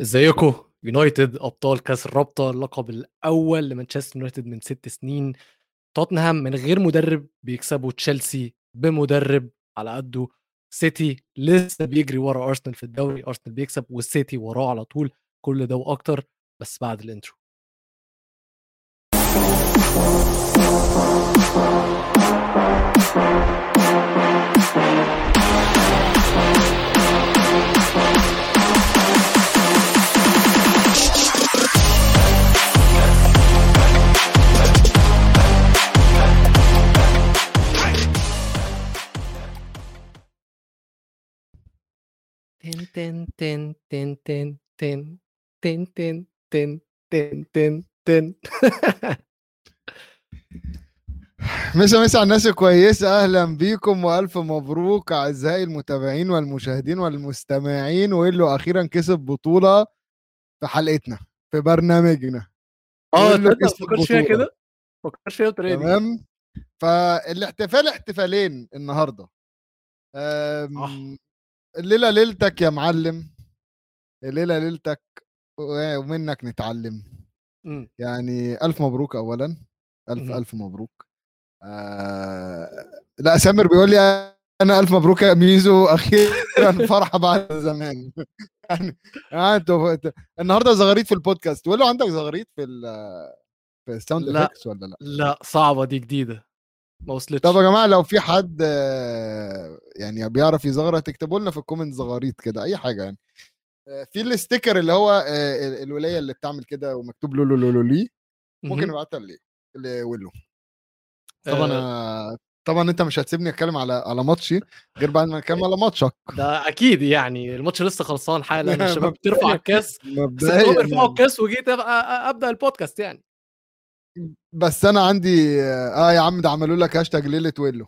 إزيكم؟ يونايتد أبطال كأس الرابطة اللقب الأول لمانشستر يونايتد من ست سنين. توتنهام من غير مدرب بيكسبوا تشيلسي بمدرب على قده. سيتي لسه بيجري ورا أرسنال في الدوري أرسنال بيكسب والسيتي وراه على طول. كل ده وأكتر بس بعد ال intro. تن تن تن تن تن تن تن تن تن تن تن تن مسا مسا على الناس الكويسة أهلا بيكم وألف مبروك أعزائي المتابعين والمشاهدين والمستمعين وإلو أخيرا كسب بطولة في حلقتنا في برنامجنا آه ما فكرتش فيها. كده ما فكرتش فيها بالطريقة دي تمام فالاحتفال احتفالين النهاردة أم، صح. الليلة ليلتك يا معلم الليلة ليلتك ومنك نتعلم مم. يعني ألف مبروك أولا ألف مهم. ألف مبروك آه لا سامر بيقول لي أنا ألف مبروك يا ميزو أخيرا فرحة بعد زمان يعني آه أنتوا النهارده زغاريت في البودكاست له عندك زغاريت في ال في ال sound لا. ولا لا لا صعبة دي جديدة ما وصلتش. طب يا جماعة لو في حد يعني بيعرف يزغرط تكتبوا لنا في ال comment زغاريت كده أي حاجة يعني. في ال sticker اللي هو آه، ال- الولاية اللي بتعمل كده ومكتوب له لو لو لو لي ممكن ليه لولو طبعا آه، طبعا أنت مش هتسيبني أتكلم على على ماتشي؟ غير بعد ما نتكلم على ماتشك. ده أكيد يعني الماتش لسه خلصان حالا الشباب بترفع الكاس يرفعوا يعني. الكاس وجيت أبدأ البودكاست يعني. بس أنا عندي آه يا عم ده عملوا لك هاشتاج ليلة ويلو.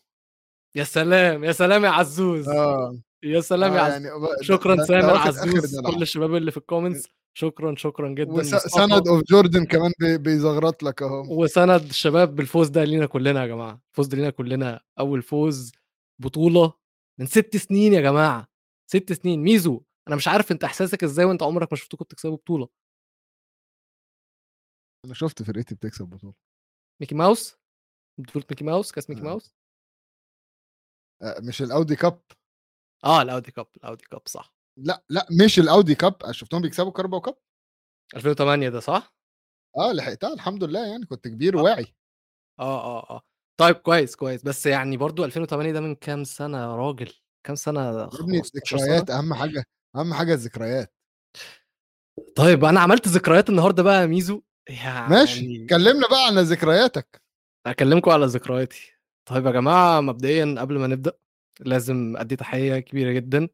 يا سلام يا سلام يا عزوز. آه. يا سلام يا آه، عزوز. يعني شكرا سامر عزوز. كل الشباب اللي في ال comments شكرا شكرا جدا. وسند اوف جوردن كمان بي- بيزغرط لك اهو. وسند الشباب بالفوز ده لينا كلنا يا جماعة. الفوز ده لينا كلنا. أول فوز بطولة من ست سنين يا جماعة. ست سنين. ميزو أنا مش عارف أنت إحساسك إزاي وأنت عمرك ما شفتكم بتكسبوا بطولة. أنا شفت فرقتي بتكسب بطولة. Mickey Mouse؟ بطوله Mickey Mouse؟ كاس Mickey آه. ماوس؟ آه، مش ال Audi Cup؟ آه ال Audi Cup ال Audi Cup صح. لا لا مش ال Audi Cup أنا شفتهم بيكسبوا Carabao Cup. 2008 ده صح؟ آه لحقتها الحمد لله يعني كنت كبير آه. واعي آه آه آه. طيب كويس كويس. بس يعني برضو 2008 ده من كام سنة يا راجل؟ كام سنة ابني 15 الذكريات أهم حاجة أهم حاجة الذكريات. طيب أنا عملت ذكريات النهارده بقى يا ميزو. يعني ماشي كلمنا بقى عن ذكرياتك. اكلمكم على ذكرياتي. طيب يا جماعة مبدئيا قبل ما نبدأ لازم أدي تحية كبيرة جدا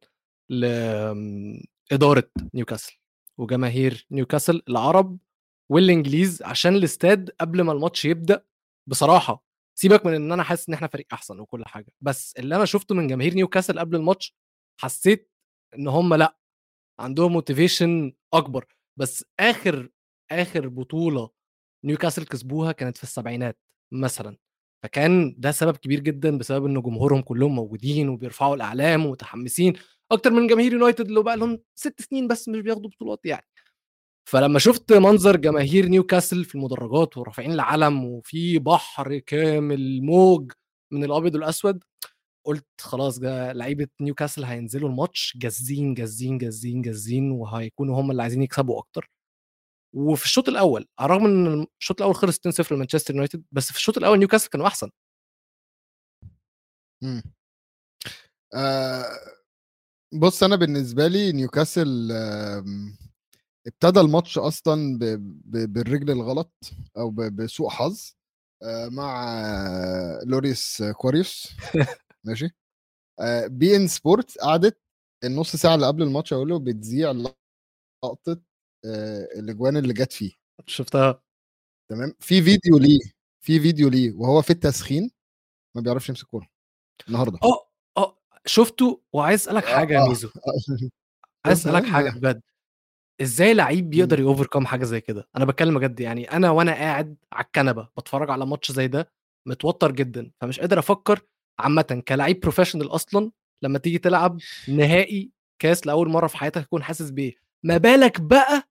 لإدارة نيوكاسل وجماهير نيوكاسل العرب والإنجليز عشان الإستاد قبل ما الماتش يبدأ. بصراحة سيبك من إن أنا حاسس إن إحنا فريق أحسن وكل حاجة بس اللي أنا شفته من جماهير نيوكاسل قبل الماتش حسيت إن هم لأ عندهم motivation أكبر. بس آخر آخر بطولة نيوكاسل كسبوها كانت في السبعينات مثلا فكان ده سبب كبير جدا بسبب إن جمهورهم كلهم موجودين وبيرفعوا الأعلام ومتحمسين أكتر من جماهير يونايتد اللي بقى لهم ست سنين بس مش بياخدوا بطولات يعني. فلما شفت منظر جماهير نيوكاسل في المدرجات ورافعين العلم وفي بحر كامل موج من الأبيض والأسود قلت خلاص ده لعيبة نيوكاسل هينزلوا الماتش جازين جازين جازين جازين وهيكونوا هم اللي عايزين يكسبوا أكتر. وفي الشوط الأول على الرغم إن الشوط الأول خلص 2-0 لمانشستر يونايتد بس في الشوط الأول نيوكاسل كانوا أحسن. مم. آه بص أنا بالنسبة لي نيوكاسل آم، ابتدى الماتش أصلا ب- ب- بالرجل الغلط أو بسوء حظ آه، مع آه، لوريس كواريوس. ماشي؟ آه، بي إن سبورت قعدت النص ساعة اللي قبل الماتش كلها بتذيع لقطة آه، الأجوان اللي جت فيه. شفتها. تمام؟ في فيديو ليه في فيديو ليه وهو في التسخين ما بيعرفش يمسك كورة النهارده. آه آه شفته وعايز أسألك حاجة يا آه. ميزو. عايز أسألك حاجة بجد. إزاي لعيب بيقدر يفوكس في حاجة زي كده؟ أنا بتكلم بجد يعني أنا وأنا قاعد على الكنبة بتفرج على ماتش زي ده متوتر جدا فمش قادر أفكر، أمال كلاعب professional أصلا لما تيجي تلعب نهائي كأس لأول مرة في حياتك تكون حاسس بإيه؟ ما بالك بقى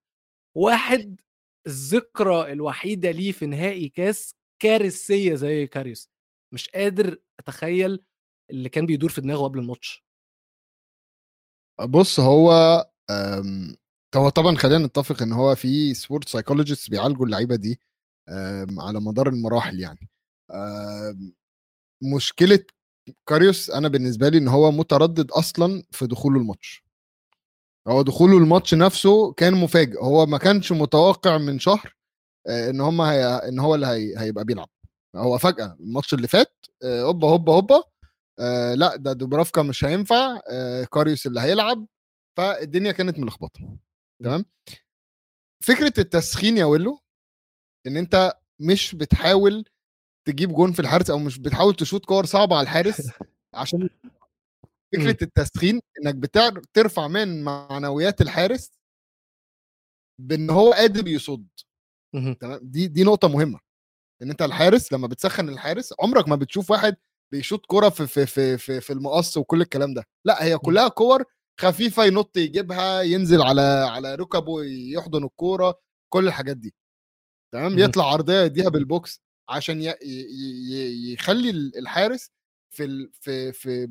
واحد الذكرى الوحيدة ليه في نهائي كاس كارثية زي كاريوس مش قادر أتخيل اللي كان بيدور في دماغه قبل الماتش بص هو آمم، هو طبعًا خلّينا نتّفق إن هو في sport psychologists بيعالجوا اللعيبة دي آمم، على مدار المراحل يعني. آمم، مشكلة كاريوس أنا بالنسبة لي إن هو متردد أصلًا في دخوله الماتش. هو دخوله الماتش نفسه كان مفاجئ، هو ما كانش متوقع من شهر آآ، إن هم هي إن هو اللي هي هيبقى بيلعب. هو فجأة الماتش اللي فات آآ، هوبا، هوبا، هوبا آآ، لأ ده دوبرافكا مش هينفع آآ، كاريوس اللي هيلعب، فالدنيا كانت ملخبطة. تمام؟ فكرة التسخين يا ويلو إن أنت مش بتحاول تجيب جون في الحارس أو مش بتحاول تشوط كور صعبة على الحارس عشان إمم. فكرة التسخين إنك بتعر ترفع من معنويات الحارس بإن هو قادر يصُد. تمام؟ دي دي نقطة مهمة. إن أنت الحارس لمّا بتسخّن الحارس عمرك ما بتشوف واحد بيشوط كورة في في في في في المقص وكل الكلام ده، لأ هي إمم. كلّها كور خفيفة ينُط يجيبها، ينزل على على ركبه يحضن الكورة، كل الحاجات دي. تمام؟ يطلع عرضية يدّيها بالbox عشان يخلّي ال الحارس في في في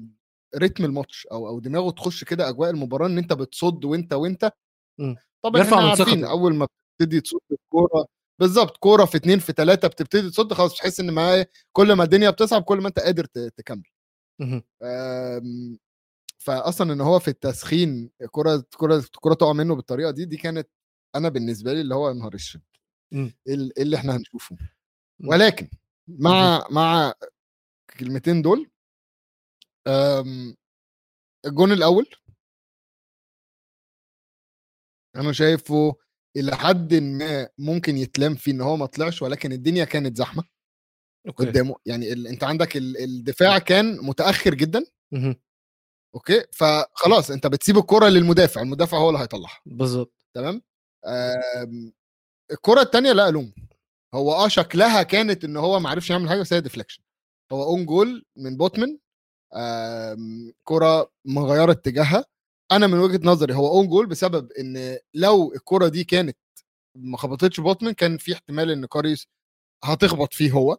رتم الماتش أو أو دماغه تخش كده أجواء المباراة إن أنت بتصُد وأنت، وأنت. إمم. طبعًا من عارفين. أول ما بتبتدي تصُد الكورة بالضبط، كورة في 2 في 3 بتبتدي تصُد خلاص بتحس إن ما كل ما الدنيا بتصعب كل ما أنت قادر تكمّل. آمم، فأصلًا إن هو في التسخين الكورة الكورة الكورة تقع منه بالطريقة دي، دي كانت أنا بالنسبة لي اللي هو نهار أسود! إمم. ال اللي إحنا هنشوفه؟ ولكن. مع مع الكلمتين دول الجون الأول أنا شايفه إلى حدٍ ما ممكن يتلام فيه إن هو ما طلعش، ولكن الدنيا كانت زحمة أوكي. قدّامه، يعني ال أنت عندك ال الدفاع كان متأخر جدًا. اهم. أوكي، فخلاص أنت بتسيب الكورة للمدافع، المدافع هو اللي هيطلّعها. بالضبط. تمام؟ آمم، الكورة التانية لا ألومه، هو آه شكلها كانت إن هو ما عرفش يعمل حاجة بس هي deflection هو own goal من بوتمن آمم، كورة مغيّرة اتجاهها، أنا من وجهة نظري هو own goal بسبب إن لو الكورة دي كانت ما خبطتش بوتمن كان في احتمال إن كاريوس هتخبط فيه هو.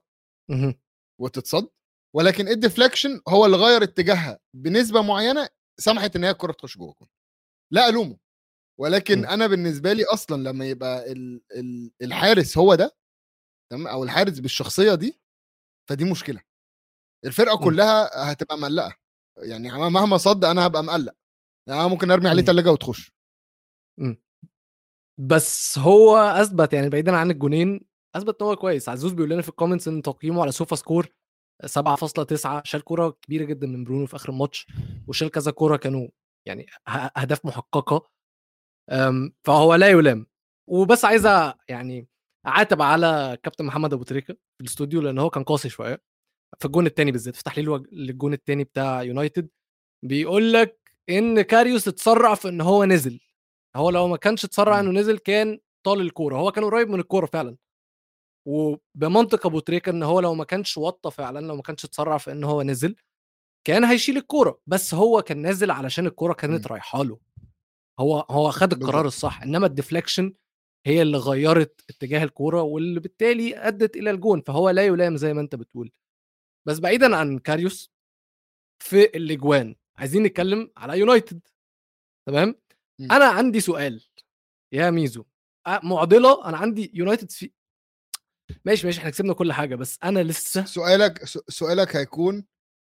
وتتصَد، ولكن الdeflection هو اللي غيّر اتجاهها بنسبة معيّنة سمحت إن هي الكورة تخش جوّه الجون. لا ألومه، ولكن إمم. أنا بالنسبة لي أصلًا لمّا يبقى ال ال الحارس هو ده تمام، أو الحارس بالشخصية دي، فدي مشكلة. الفرقة إمم. كلّها هتبقى مقلّقة، يعني مهما صَد أنا هابقى مقلّق، يعني أنا ممكن أرمي عليه إمم. تلاجة وتخش. إمم. بس هو أثبت يعني بعيدًا عن الجونين، أثبت إن هو كويس، عزوز بيقول لنا في الcomments إن تقييمه على sofa score 7.9 شال كورة كبيرة جدًا من برونو في آخر الماتش، وشال كذا كورة كانوا يعني أهداف محققة، آمم، فهو لا يُلام. وبس عايز يعني أعاتب على كابتن محمد أبو تريكة في الإستوديو لأن هو كان قاسي شوية، في الجون التاني بالذات، في تحليله وج للجون التاني بتاع يونايتد، بيقول لك إن كاريوس اتسرّع في إن هو نزل، هو لو ما كانش اتسرّع إمم. إنه نزل كان طال الكورة، هو كان قريب من الكورة فعلًا. وبمنطق أبو تريكة إن هو لو ما كانش وطّى فعلًا، لو ما كانش اتسرّع في إن هو نزل، كان هيشيل الكورة، بس هو كان نازل علشان الكورة كانت إمم. رايحة له. هو هو خَد القرار. الصح، إنما ال deflection هي اللي غيّرت اتجاه الكورة، واللي بالتالي أدّت إلى الجون، فهو لا يُلام زي ما أنت بتقول. بس بعيدًا عن كاريوس، في الأجوان، عايزين نتكلم على يونايتد تمام؟ أنا عندي سؤال يا ميزو، أ مُعضلة أنا عندي يونايتد في ماشي، ماشي إحنا كسبنا كل حاجة، بس أنا لسه سؤالك سؤالك هيكون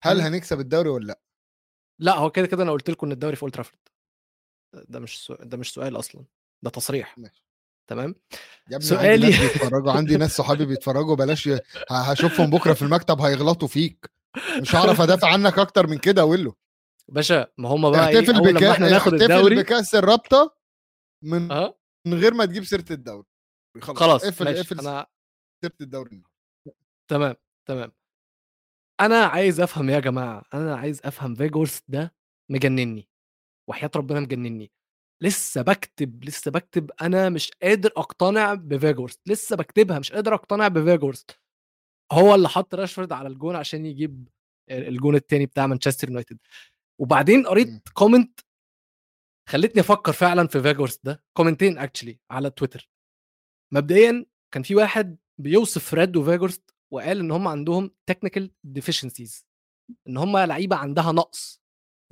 هل. هنكسب الدوري والّا لأ؟ لأ، هو كده، كده أنا قُلت لكم إن الدوري في trafford ده مش ده مش سؤال أصلًا، ده تصريح. ماشي. تمام؟ يا ابني عندي سؤالي ناس بيتفرّجوا، عندي ناس صحابي بيتفرّجوا بلاش ي ه هاشوفهم بُكرة في المكتب هيغلطوا فيك، مش هاعرف أدافع عنك أكتر من كده وِلّو. باشا ما هم بقى إيه، احتفل أول بك لمّا إحنا ناخد الدوري بكأس الرابطة من أها. من غير ما تجيب سيرة الدوري، خلاص خلاص اقفل اقفل أنا سيرة الدوري. تمام، تمام. أنا عايز أفهم يا جماعة، أنا عايز أفهم فيجورست ده مجنّني، وحياة ربنا مجنّني. لسه باكتب، لسه باكتب أنا مش قادر أقتنع بفيجورست، لسه باكتبها مش قادر أقتنع بفيجورست. هو اللي حَط راشفورد على الجون عشان يجيب الجون التاني بتاع مانشستر يونايتد. وبعدين قريت comment خلتني أفكر فعلا في فيجورست ده comment-ين actually على تويتر مبدئيا كان في واحد بيوصف فريد وفيجورست وقال إن هم عندهم technical deficiencies إن هم لعيبة عندها نقص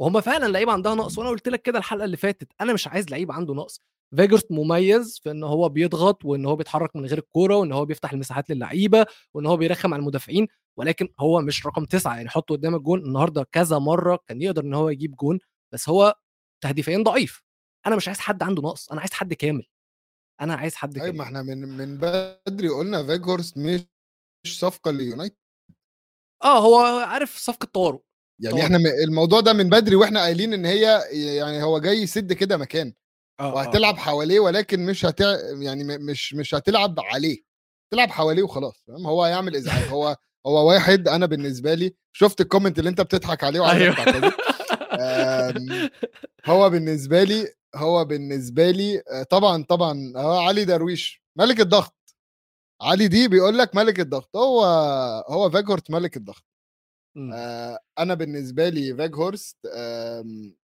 وهم فعلا لعيبة عندها نقص وأنا قلت لك كده الحلقة اللي فاتت أنا مش عايز لعيب عنده نقص. فيجورست مميز في إن هو بيضغط وإن هو بيتحرك من غير الكورة وإن هو بيفتح المساحات للعيبة وإن هو بيرخم على المدافعين ولكن هو مش رقم تسعة يعني حطه قدام الجون النهارده كذا مرة كان يقدر إن هو يجيب جون بس هو تهديفيا ضعيف. أنا مش عايز حد عنده نقص أنا عايز حد كامل. أنا عايز حد أيوه كامل. ما إحنا من من بدري قلنا فيجورست مش صفقة ليونايتد. آه هو عارف صفقة طوارئ. يعني طبعاً. إحنا م- الموضوع ده من بدري وإحنا قايلين إن هي يعني هو جاي يسد كده مكان آه آه، وهتلعب آه. حواليه ولكن مش هت يعني مش مش هتلعب عليه تلعب حواليه وخلاص فاهم هو هيعمل إزعاج هو هو واحد أنا بالنسبة لي شفت ال comment اللي أنت بتضحك عليه وعايزك أيوه تعتذر آم، هو بالنسبة لي هو بالنسبة لي آه، طبعا طبعا هو علي درويش ملك الضغط علي دي بيقول لك ملك الضغط هو هو فيجهورست ملك الضغط. آه، أنا بالنسبة لي فيجهورست آم،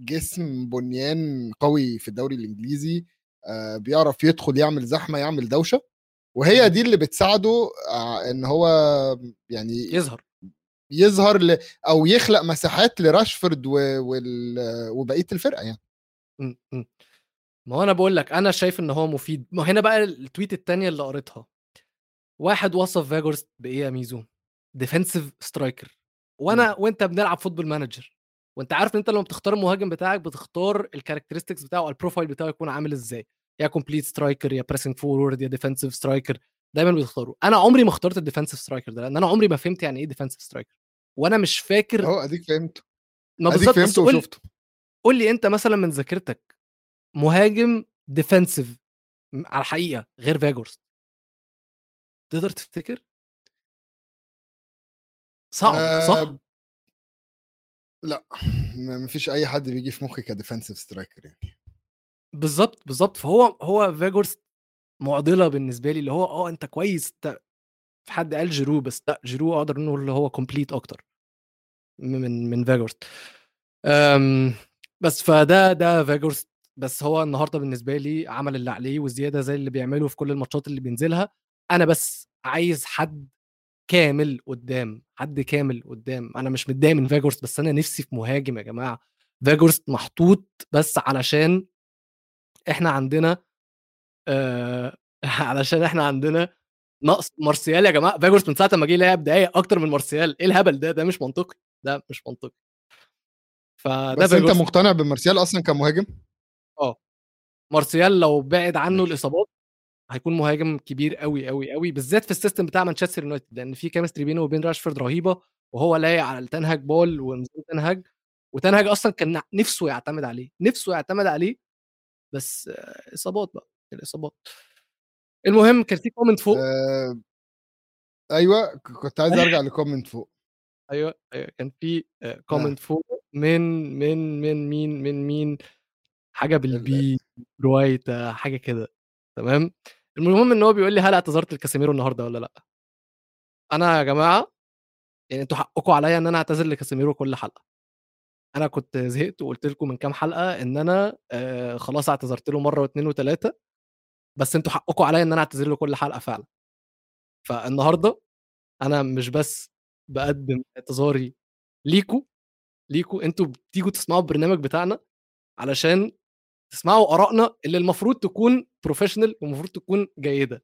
جسم بنيان قوي في الدوري الإنجليزي آه، بيعرف يدخل يعمل زحمة يعمل دوشة وهي دي اللي بتساعده آه، إن هو يعني يظهر. يظهر ل... أو يخلق مساحات لراشفورد. وبقية الفرقة يعني. ما هو أنا بقول لك أنا شايف إن هو مفيد. ما هنا بقى ال tweet التانية اللي قريتها. واحد وصف فيجورست بإيه يا ميزو؟ defensive striker وأنا وأنت بنلعب Football Manager وأنت عارف إن أنت لما بتختار المهاجم بتاعك بتختار ال characteristics بتاعه ال profile بتاعه يكون عامل إزاي. يا complete striker يا pressing forward يا defensive striker دايما بيختاروا. أنا عمري ما اخترت ال defensive striker ده لأن أنا عمري ما فهمت يعني إيه defensive striker وأنا مش فاكر أهو أديك فهمته. ما أديك فهمته وشفته. قول لي أنت مثلا من ذاكرتك مهاجم defensive على الحقيقة غير فاجورست تقدر تفتكر؟ صعب صح؟ آه، لأ م- مفيش أي حد بيجي في مخي ك defensive striker يعني. بالظبط بالظبط فهو هو فاجورست معضلة بالنسبة لي اللي هو آه أنت كويس أنت في حد قال جيرو بس لأ جيرو أقدر نقول اللي هو complete أكتر من من فاجورست أم، بس فده ده فاجورست بس هو النهارده بالنسبة لي عمل اللي عليه وزيادة زي اللي بيعمله في كل الماتشات اللي بينزلها. أنا بس عايز حد كامل قدام حد كامل قدام. أنا مش متضايق من فاجورست بس أنا نفسي في مهاجم يا جماعة. فاجورست محطوط بس علشان إحنا عندنا آه علشان إحنا عندنا نقص مارسيال يا جماعة. فاجورست من ساعة ما جه لعب دقايق أكتر من مارسيال. إيه الهبل ده؟ ده مش منطقي. ده مش منطقي. فده بس أنت مقتنع بمارسيال أصلا كمهاجم؟ مارسيال لو بعد عنه. الإصابات هيكون مهاجم كبير قوي قوي قوي بالذات في ال system بتاع مانشستر يونايتد لأن في chemistry بينه وبين راشفورد رهيبة وهو لايق على التنهج بول ونظام تنهج وتنهج أصلا كان نفسه يعتمد عليه نفسه يعتمد عليه بس آه، إصابات بقى الإصابات. المهم كان في كومنت فوق. آه أيوه كنت عايز أرجع لكومنت فوق. أيوه أيوه كان في كومنت فوق من من من مين من مين؟ حاجة بالبي روايته حاجة كده تمام؟ المهم إن هو بيقول لي هل اعتذرت لكاسيميرو النهارده ولا لأ؟ أنا يا جماعة يعني أنتوا حقكم عليا إن أنا أعتذر لكاسيميرو كل حلقة. أنا كنت زهقت وقلت لكم من كام حلقة إن أنا آه خلاص اعتذرت له مرة واثنين وثلاثه بس أنتوا حقكم عليا إن أنا اعتذر له كل حلقة فعلا. فالنهارده أنا مش بس بقدم اعتذاري ليكوا ليكوا أنتوا بتيجوا تسمعوا البرنامج بتاعنا علشان تسمعوا آرائنا اللي المفروض تكون professional والمفروض تكون جيدة.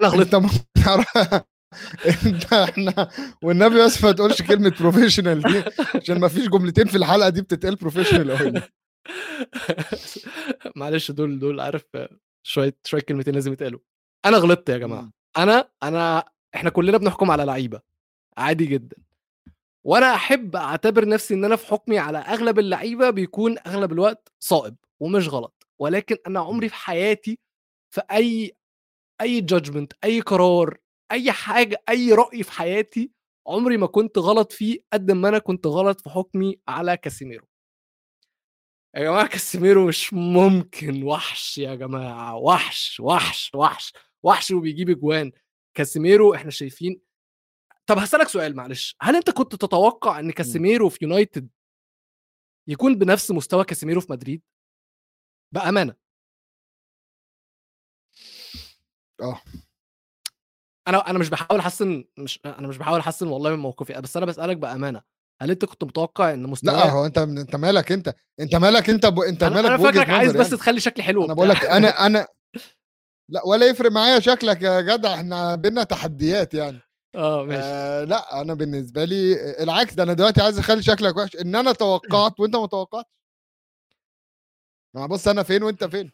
أنا غلطت. أنت إحنا والنبي بس ما تقولش كلمة professional دي عشان ما فيش جملتين في الحلقة دي بتتقال professional قوي معلش دول دول عارف شوية شوية كلمتين لازم يتقالوا. أنا غلطت يا جماعة. أنا أنا إحنا كلنا بنحكم على لعيبة. عادي جدا. وأنا أحب أعتبر نفسي إن أنا في حكمي على أغلب اللعيبة بيكون أغلب الوقت صائب. ومش غلط ولكن أنا عمري في حياتي في أي أي judgment أي قرار أي حاجة أي رأي في حياتي عمري ما كنت غلط فيه قد ما أنا كنت غلط في حكمي على كاسيميرو. يا جماعة كاسيميرو مش ممكن وحش يا جماعة وحش وحش وحش وحش وبيجيب اجوان كاسيميرو إحنا شايفين طب هسألك سؤال معلش هل أنت كنت تتوقع إن كاسيميرو في يونايتد يكون بنفس مستوى كاسيميرو في مدريد؟ بأمانة. آه. أنا أنا مش بحاول أحسن مش أنا مش بحاول أحسن والله من موقفي بس أنا بسألك بأمانة هل أنت كنت متوقع إن مستوى لا هو أنت أنت مالك أنت؟ أنت مالك أنت ب... أنت أنا, مالك بوجهة فاكرك عايز نظر بس يعني. تخلي شكلي حلو أنا. بقول لك أنا أنا لأ ولا يفرق معايا شكلك يا جدع إحنا بينا تحديات يعني. آه ماشي. آه لأ أنا بالنسبة لي العكس ده أنا دلوقتي عايز أخلي شكلك وحش إن أنا توقعت وأنت ما توقعتش. ما بص أنا فين وأنت فين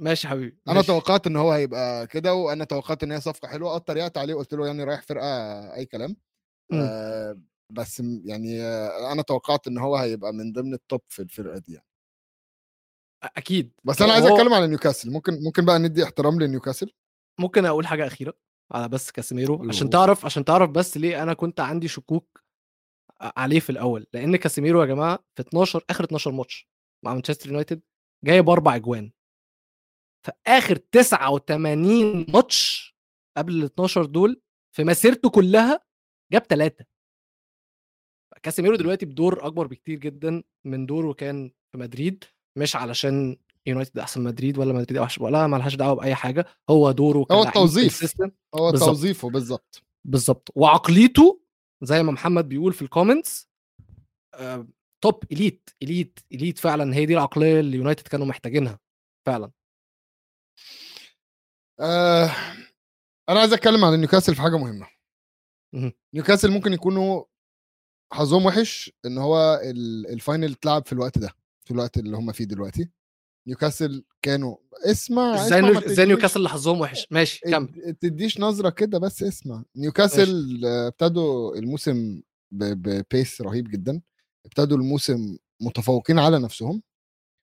ماشي حبيبي أنا ماشي. توقعت إن هو هيبقى كده وأنا توقعت إن هي صفقة حلوة أه اتريقت عليه قلت له يعني رايح فرقة أي كلام. آه بس يعني آه أنا توقعت إن هو هيبقى من ضمن ال top في الفرقة دي يعني. أكيد بس أنا عايز هو- أتكلم على نيوكاسل ممكن ممكن بقى ندي احترام لنيوكاسل ممكن أقول حاجة أخيرة على بس كاسيميرو عشان. تعرف عشان تعرف بس ليه أنا كنت عندي شكوك عليه في الأول لأن كاسيميرو يا جماعة في 12 آخر 12 ماتش مع مانشستر يونايتد جايب أربع أجوان في آخر 89 ماتش قبل ال 12 دول في مسيرته كلها جاب ثلاثة كاسيميرو دلوقتي بدور أكبر بكتير جدا من دوره كان في مدريد مش علشان يونايتد أحسن مدريد ولا مدريد أوحش ولا مالهاش دعوة بأي حاجة هو دوره كلاعب التوظيف. هو بالظبط. توظيفه بالظبط بالظبط وعقليته زي ما محمد بيقول في ال comments top elite elite elite فعلا هي دي العقلية اللي يونايتد كانوا محتاجينها فعلا. آه أنا عايز أتكلم عن نيوكاسل في حاجة مهمة. مهم. نيوكاسل ممكن يكونوا حظهم وحش إن هو ال- ال final اتلعب في الوقت ده في الوقت اللي هم فيه دلوقتي. نيوكاسل كانوا اسمع إزاي نيو- إزاي نيوكاسل اللي حظهم وحش؟ ماشي كمل. تديش نظرة كده بس اسمع. نيوكاسل آه، ابتدوا الموسم ب pace رهيب جدا. ابتدوا الموسم متفوقين على نفسهم.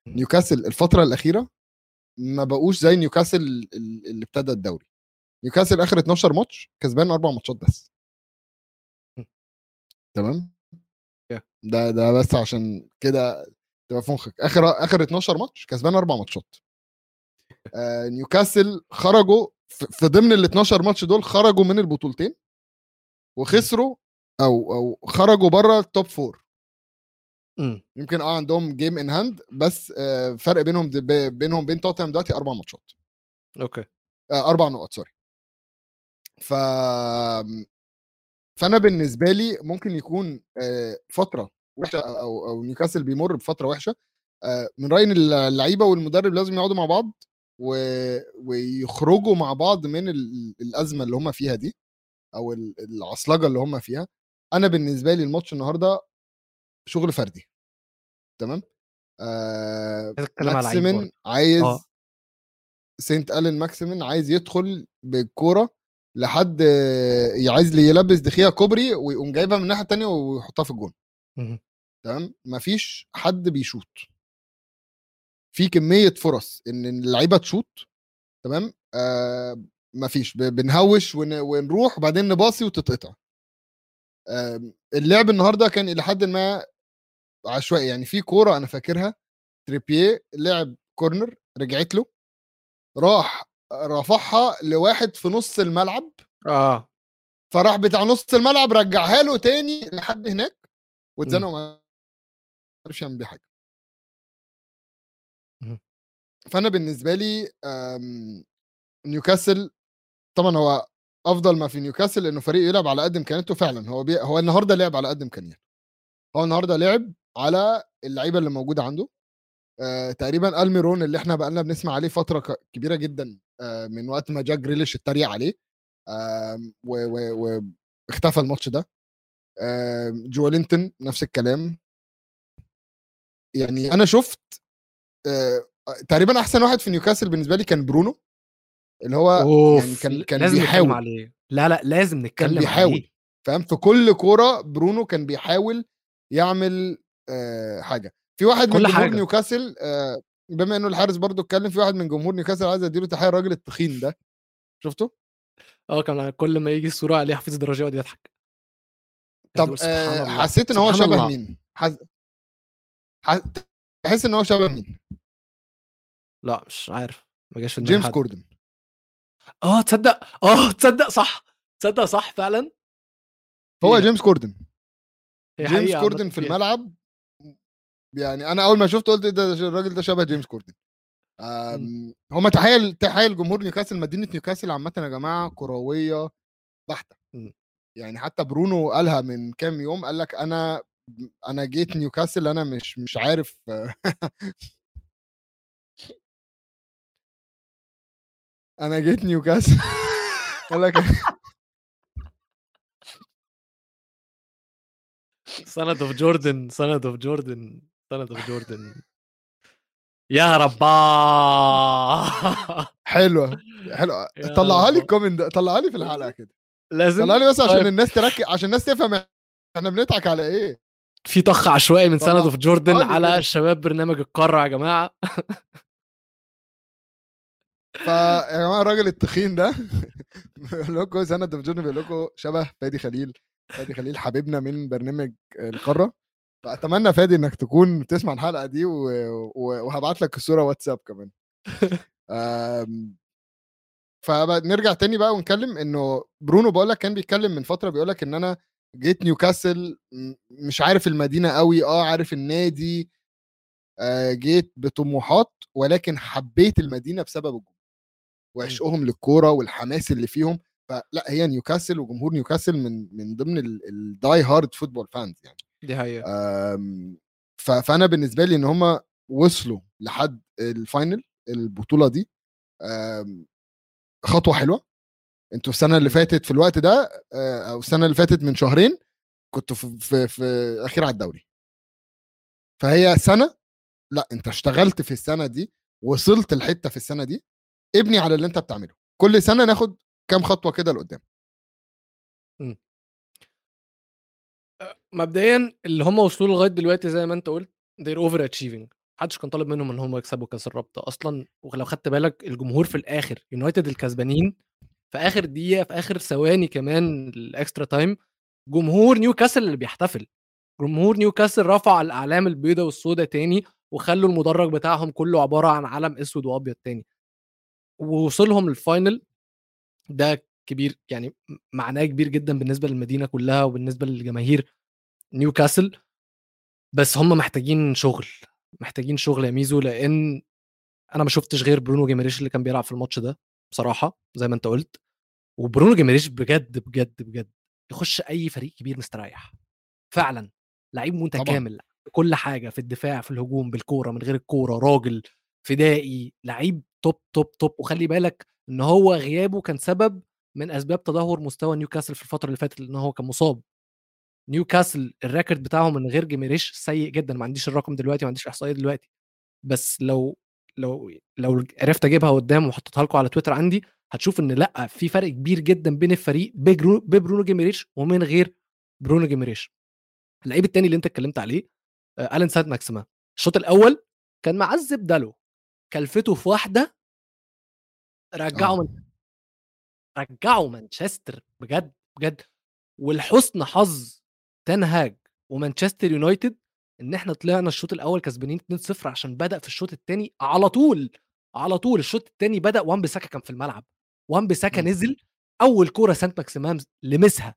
نيوكاسل الفترة الأخيرة ما بقوش زي نيوكاسل ال- اللي ابتدى الدوري. نيوكاسل آخر 12 ماتش كسبان أربع ماتشات بس. تمام. ده ده بس عشان كده تبقى في مخك. آخر آخر 12 ماتش كسبان أربع ماتشات. آه نيوكاسل خرجوا في في ضمن ال 12 ماتش دول خرجوا من البطولتين وخسروا أو أو خرجوا بره ال top four مم. يمكن آه عندهم game in hand بس آه فرق بينهم بينهم بين توتنهام دلوقتي أربع ماتشات. okay. آه أربع نقط sorry ف فأنا بالنسبة لي ممكن يكون آه، فترة وحشة أو أو نيوكاسل بيمر بفترة وحشة. آه، من رايي إن اللعيبة والمدرب لازم يقعدوا مع بعض و... ويخرجوا مع بعض من ال- الأزمة اللي هم فيها دي أو ال- العصلجة اللي هم فيها. أنا بالنسبة لي الماتش النهارده شغل فردي. تمام؟ آه ماكسيمن. عايز آه. سينت ألين ماكسيمن عايز يدخل بالكورة لحد عايز يلبس دخيا كوبري ويقوم جايبها من الناحيه الثانية ويحطها في الجون. تمام؟ مفيش حد بيشوط في كمية فرص إن اللعيبة تشوط تمام؟ آه مفيش. بنهوش ون- ونروح وبعدين نباصي وتتقطع. آه اللعب النهارده كان إلى حد ما عشوائي. يعني في كورة أنا فاكرها تريبيه لعب كورنر رجعت له راح رفعها لواحد في نص الملعب. آه. فراح بتاع نص الملعب رجعها له تاني لحد هناك واتزنقوا ما عرفش يعمل بيه حاجة. فأنا بالنسبة لي آم، نيوكاسل طبعا هو أفضل ما في نيوكاسل إنه فريق يلعب على قد إمكانياته فعلا. هو بي... هو النهارده لعب على قد إمكانياته. هو النهارده لعب على اللعيبة اللي موجودة عنده. آه تقريبا ألميرون اللي إحنا بقالنا بنسمع عليه فترة كبيرة جدا آه من وقت ما جاك جريليش اتريق عليه آم، و... و... و... اختفى الماتش ده. آم، جوالينتون نفس الكلام. يعني أنا شفت آه، تقريبا أحسن واحد في نيوكاسل بالنسبة لي كان برونو اللي هو أوف يعني كان كان لازم نتكلم بيحاول. عليه. لا لا لازم كان نتكلم بيحاول عليه. فاهم؟ في كل كورة برونو كان بيحاول يعمل آه حاجة في واحد من كل جمهور حاجة. نيوكاسل آه بما إنه الحارس برضو اتكلم في واحد من جمهور نيوكاسل عايز أديله تحية الراجل التخين ده شفته آه كان كل ما يجي الصورة عليه حفيظ الدرجة يقعد يضحك طب آه. حسيت إن هو شبه الله. مين حس... حس... تحس إن هو شبه مين لا مش عارف ما جاش في جيمس. كوردن آه تصدق آه تصدق صح تصدق صح فعلا هو فيها. جيمس كوردن جيمس كوردن في. الملعب يعني أنا أول ما شفته قلت إيه ده الراجل ده شبه جيمس كوردن آم، هما تحيه تحيه لجمهور نيوكاسل مدينة نيوكاسل عامة يا جماعة كروية بحتة. مم. يعني حتى برونو قالها من كام يوم قال لك أنا أنا جيت نيوكاسل أنا مش مش عارف. أنا جيت نيوكاسل. قال لك سند اوف جوردن سند اوف جوردن سند اوف جوردن. يا ربا! حلوة. حلوة. يا طلعها لي ده طلعها لي في الحلقة كده. لازم طلعها لي بس عشان طيب. الناس تركز عشان الناس تفهم إحنا بنضحك على إيه. في طخ عشوائي من سند أوف جوردن لي على. شباب برنامج القارة يا جماعة. فيا جماعة الراجل التخين ده بيقول لكم سند أوف جون بيقول لكم شبه فادي خليل. فادي خليل حبيبنا من برنامج القارة. فأتمنى فادي إنك تكون بتسمع الحلقة دي و... و... وهبعت لك الصورة واتساب كمان. أم... فنرجع تاني بقى ونتكلم إنه برونو بقول لك كان بيتكلم من فترة بيقول لك إن أنا جيت نيوكاسل مش عارف المدينة قوي آه عارف النادي آه جيت بطموحات ولكن حبيت المدينة بسبب الجمهور. وعشقهم للكورة والحماس اللي فيهم. فلا هي نيوكاسل وجمهور نيوكاسل من من ضمن ال die hard football fans يعني. دي حقيقة. أم، ف- فأنا بالنسبة لي إن هم وصلوا لحد ال final البطولة دي أم، خطوة حلوة. أنتوا السنة اللي فاتت في الوقت ده آه، أو السنة اللي فاتت من شهرين كنتوا في, في, في أخير على الدوري. فهي سنة لأ أنت اشتغلت في السنة دي وصلت لحتة في السنة دي ابني على اللي أنت بتعمله. كل سنة ناخد كام خطوة كده لقدام. مبدئيا اللي هم وصلوا لغاية دلوقتي زي ما انت قلت they're over achieving. محدش كان طالب منهم إن هم يكسبوا كأس الرابطة أصلا. ولو خدت بالك الجمهور في الآخر يونايتد الكسبانين في آخر دقيقة في آخر ثواني كمان ال extra time جمهور نيوكاسل اللي بيحتفل. جمهور نيوكاسل رفع الأعلام البيضاء والسوداء تاني وخلوا المدرج بتاعهم كله عبارة عن علم أسود وأبيض تاني. ووصولهم لل final ده كبير يعني معناه كبير جدا بالنسبة للمدينة كلها وبالنسبة للجماهير. نيوكاسل بس هم محتاجين شغل محتاجين شغل يا ميزو لأن أنا ما شفتش غير برونو جيميريش اللي كان بيلعب في الماتش ده بصراحة زي ما أنت قلت. وبرونو جيميريش بجد بجد بجد يخش أي فريق كبير مستريح. فعلا لعيب متكامل كل حاجة في الدفاع في الهجوم بالكورة من غير الكورة راجل فدائي لعيب top top top وخلي بالك إن هو غيابه كان سبب من أسباب تدهور مستوى نيوكاسل في الفترة اللي فاتت لأن هو كان مصاب. نيوكاسل ال record بتاعهم من غير جيميريش سيء جدا. ما عنديش الرقم دلوقتي ما عنديش إحصائية دلوقتي. بس لو لو لو عرفت أجيبها قدام وحطيتها لكم على تويتر عندي هتشوف إن لأ في فرق كبير جدا بين الفريق ببرونو جيميريش ومن غير برونو جيميريش. اللعيب التاني اللي أنت اتكلمت عليه آه، الين سانت ماكسيما. الشوط الأول كان معذب دالو كلفته في واحدة. رجعه آه. من رجعوا مانشستر. بجد بجد. ولحسن حظ تنهاج ومانشستر يونايتد إن إحنا طلعنا الشوط الأول كسبانين 2-0 عشان بدأ في الشوط الثاني على طول على طول الشوط الثاني بدأ وان بيساكا كان في الملعب. وان بيساكا مم. نزل أول كورة سانت ماكسيمام لمسها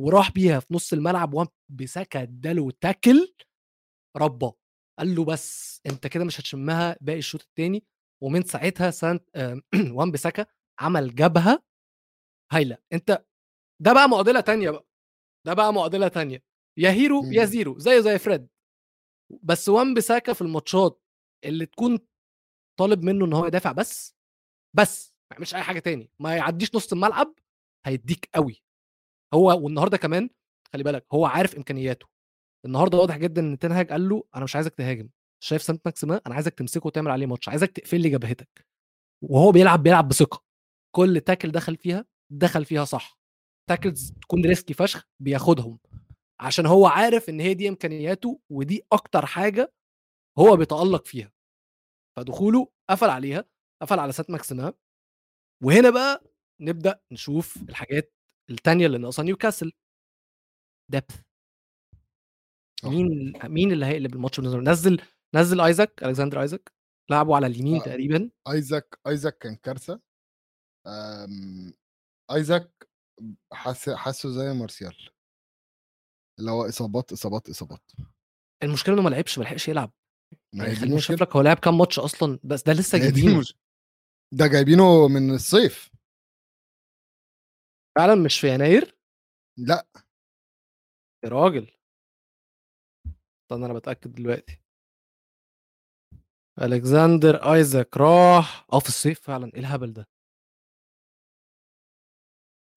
وراح بيها في نص الملعب وان بيساكا اداله تاكل ربا قال له بس أنت كده مش هتشمها باقي الشوط الثاني ومن ساعتها سانت وان بيساكا عمل جبهة هايلة. أنت ده بقى معضلة تانية بقى. ده بقى معضلة تانية. يا هيرو مم. يا زيرو زيه زي فريد. بس وان بيساكا في الماتشات اللي تكون طالب منه إن هو يدافع بس بس ما يعملش أي حاجة تاني ما يعديش نص الملعب هيديك قوي هو والنهارده كمان خلي بالك هو عارف إمكانياته. النهارده واضح جدا إن تنهاج قال له أنا مش عايزك تهاجم. شايف سانت ماكسيما أنا عايزك تمسكه وتعمل عليه ماتش. عايزك تقفل لي جبهتك. وهو بيلعب بيلعب بثقة. كل tackle دخل فيها دخل فيها صح. tackles تكون risky فشخ بياخدهم عشان هو عارف إن هي دي إمكانياته ودي أكتر حاجة هو بيتألق فيها. فدخوله قفل عليها قفل على سانت ماكسيما وهنا بقى نبدأ نشوف الحاجات التانية اللي ناقصة نيوكاسل. depth صح. مين مين اللي هيقلب الماتش؟ نزل نزل ايزاك الكسندر ايزاك لعبه على اليمين آه. تقريبا. ايزاك ايزاك كان كارثة. ايزاك حاسه حاسه زي مارسيال. اللي هو إصابات إصابات إصابات. المشكلة إنه ما لعبش ما لحقش يلعب. ما يعني خليني أشوف لك هو لعب كام ماتش أصلا؟ بس ده لسه جايبينه مش... ده جايبينه من الصيف. فعلا مش في يناير؟ لأ. يا راجل. استنى أنا بتأكد دلوقتي. الكسندر آيزاك راح. آه في الصيف فعلا. إيه الهبل ده؟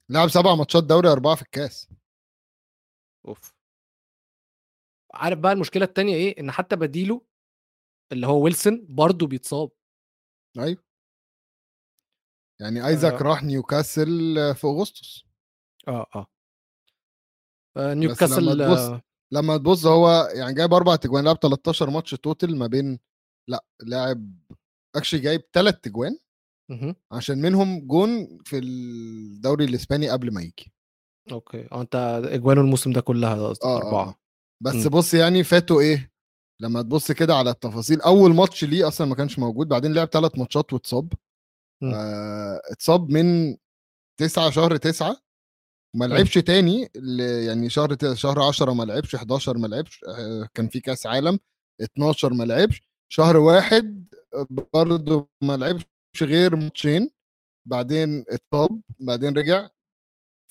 لعب سبع ماتشات دوري أربعة في الكاس. أوف. عارف بقى المشكلة التانية إيه؟ إن حتى بديله اللي هو ويلسون برضه بيتصاب. أيوه. يعني آيزاك آه. راح نيوكاسل في أغسطس. آه آه. آه، لما نيوكاسل تبص- آه، لما تبص هو يعني جايب أربع تجوان لعب 13 ماتش total ما بين لا لاعب actually جايب ثلاث تجوان. مهم. عشان منهم جون في الدوري الإسباني قبل ما يجي. okay. آه أنت اجوانه الموسم ده كلها قصدك آه أربعة. آه. بس مم. بص يعني فاتوا إيه لما تبص كده على التفاصيل أول ماتش ليه أصلا ما كانش موجود بعدين لعب ثلاث ماتشات واتصاب. مم. آه اتصاب من 9 شهر 9 ما لعبش تاني يعني شهر شهر 10 ما لعبش 11 ما لعبش آه، كان في كأس عالم 12 ما لعبش شهر واحد برضه ما لعبش. غير ماتشين بعدين اتصاب بعدين رجع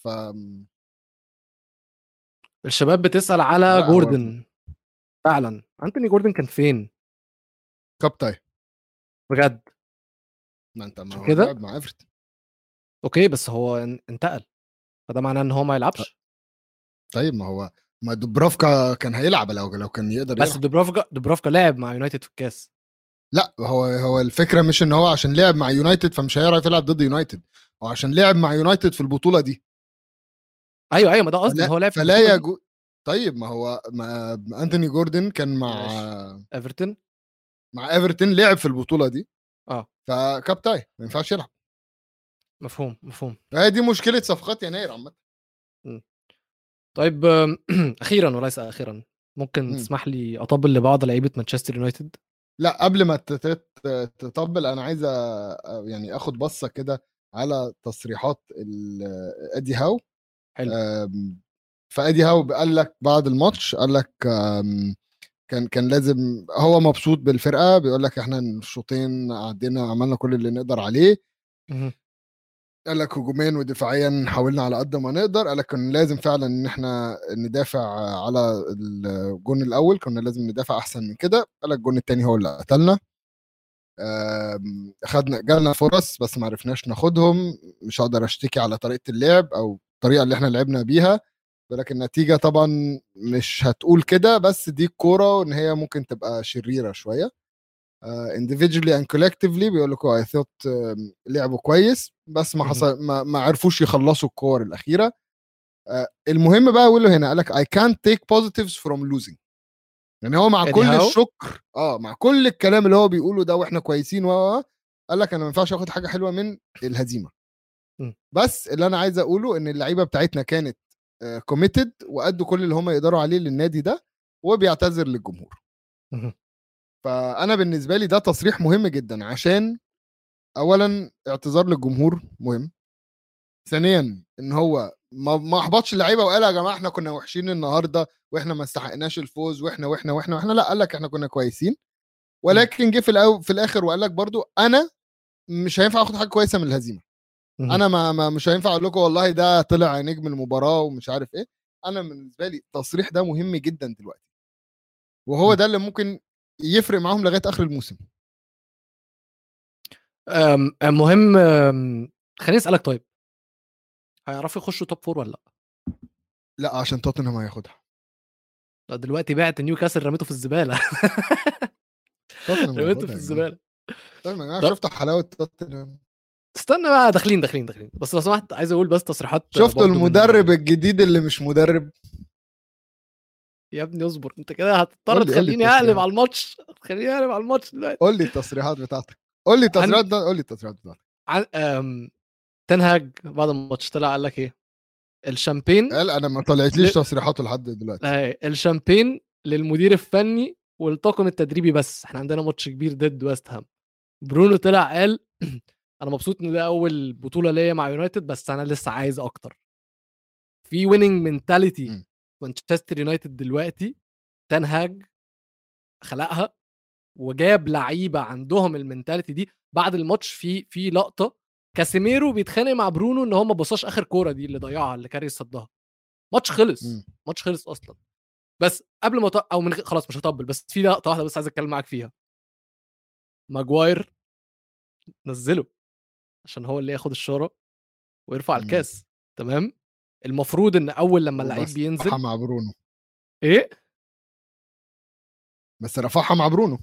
ف الشباب بتسأل على جوردن. فعلا. أنتوني جوردن كان فين؟ cup tied بجد. ما أنت ما كده؟ مع okay بس هو إن- انتقل. فده معناه إن هو ما يلعبش. طيب ما هو ما دوبرافكا كان هيلعب لو لو كان يقدر بس دوبرافكا دوبرافكا لعب مع يونايتد في الكاس. لا هو هو الفكرة مش إن هو عشان لعب مع يونايتد فمش هيعرف يلعب ضد يونايتد. هو عشان لعب مع يونايتد في البطولة دي. أيوه أيوه ما ده قصدي هو لعب فلا. يجو طيب ما هو ما أنتوني جوردن كان مع إيفرتون؟ مع إيفرتون لعب في البطولة دي. آه. فكابتاي ما ينفعش يلعب. مفهوم مفهوم. هي دي مشكلة صفقات يناير عامة. طيب أخيرا وليس أخيرا. ممكن مم. تسمح لي أطبل لبعض لعيبة مانشستر يونايتد؟ لا قبل ما تطبل أنا عايز يعني آخد بصة كده على تصريحات أدي هاو. حلو. أم، فأدي هاو قال لك بعد الماتش قال لك أم، كان كان لازم هو مبسوط بالفرقة بيقول لك إحنا الشوطين عدينا عملنا كل اللي نقدر عليه. قال لك هجوميا ودفاعيا حاولنا على قد ما نقدر قال لك كان لازم فعلا إن إحنا ندافع على الجون الأول كنا لازم ندافع أحسن من كده. قال لك الجون الثاني هو اللي قتلنا. خدنا جالنا فرص بس ما عرفناش ناخدهم. مش هقدر أشتكي على طريقة اللعب أو الطريقة اللي إحنا لعبنا بيها. ولكن النتيجة طبعا مش هتقول كده بس دي الكوره وإن هي ممكن تبقى شريرة شوية. Individually and collectively بيقول لكم اي ثوت لعبوا كويس بس ما. حصل ما, ما عرفوش يخلصوا الكور الأخيرة آه، المهم بقى أقول له هنا قال لك I can't take positives from losing يعني هو مع إيدي كل هاو؟ الشكر آه مع كل الكلام اللي هو بيقوله ده وإحنا كويسين و قال لك أنا ما ينفعش آخد حاجة حلوة من الهزيمة م. بس اللي أنا عايز أقوله إن اللعيبة بتاعتنا كانت كوميتد وادوا كل اللي هم يقدروا عليه للنادي ده وبيعتذر للجمهور. فأنا بالنسبة لي ده تصريح مهم جدا عشان اولا اعتذار للجمهور مهم. ثانيا إن هو ما ما أحبطش اللعيبة وقال يا جماعة إحنا كنا وحشين النهارده وإحنا ما استحقناش الفوز وإحنا وإحنا وإحنا وإحنا لا قال لك إحنا كنا كويسين. ولكن جه في الأو في الآخر وقال لك برضو أنا مش هينفع آخد حاجة كويسة من الهزيمة. أنا ما, ما مش هينفع أقول لكم والله ده طلع نجم المباراة ومش عارف إيه. أنا بالنسبة لي التصريح ده مهم جدا دلوقتي. وهو. ده اللي ممكن يفرق معاهم لغاية آخر الموسم. مهم خليني أسألك طيب. هيعرفوا يخشوا top four ولا لأ؟ لأ عشان توتنهام هياخدها. لا دلوقتي بعت نيوكاسل رميته في الزبالة. رميته في. الزبالة. طيب طب- شفتوا حلاوة توتنهام. استنى بقى داخلين داخلين داخلين. بس لو سمحت عايز أقول بس تصريحات من- المدرب الجديد اللي مش مدرب؟ يا ابني اصبر انت كده هتضطر تخليني أقلب. على الماتش. تخليني أقلب على الماتش دلوقتي. قول لي التصريحات بتاعتك. قول لي التصريحات ده قول لي التصريحات بتاعتك. عن أم... تنهاج بعد الماتش طلع قال لك إيه؟ الشامبين قال أنا ما طلعتليش ل- تصريحاته لحد دلوقتي. أهي الشامبين للمدير الفني والطاقم التدريبي بس. إحنا عندنا ماتش كبير ضد ويست هام. برونو طلع قال أنا مبسوط إن ده أول بطولة ليا مع يونايتد بس أنا لسه عايز أكتر. في winning. mentality مانشستر يونايتد دلوقتي تنهاج خلقها وجاب لعيبة عندهم ال mentality دي. بعد الماتش في في لقطة كاسيميرو بيتخانق مع برونو إن هو ما بصاش آخر كورة دي اللي ضيعها اللي كاري صدها. ماتش خلص مم. ماتش خلص أصلا. بس قبل ما أو من خلاص مش هطبل بس في لقطة واحدة بس عايز أتكلم معاك فيها. ماجواير نزله عشان هو اللي ياخد الشارة ويرفع مم. الكاس تمام؟ المفروض إن أول لما اللعيب بينزل رفعها مع برونو إيه بس رفعها مع برونو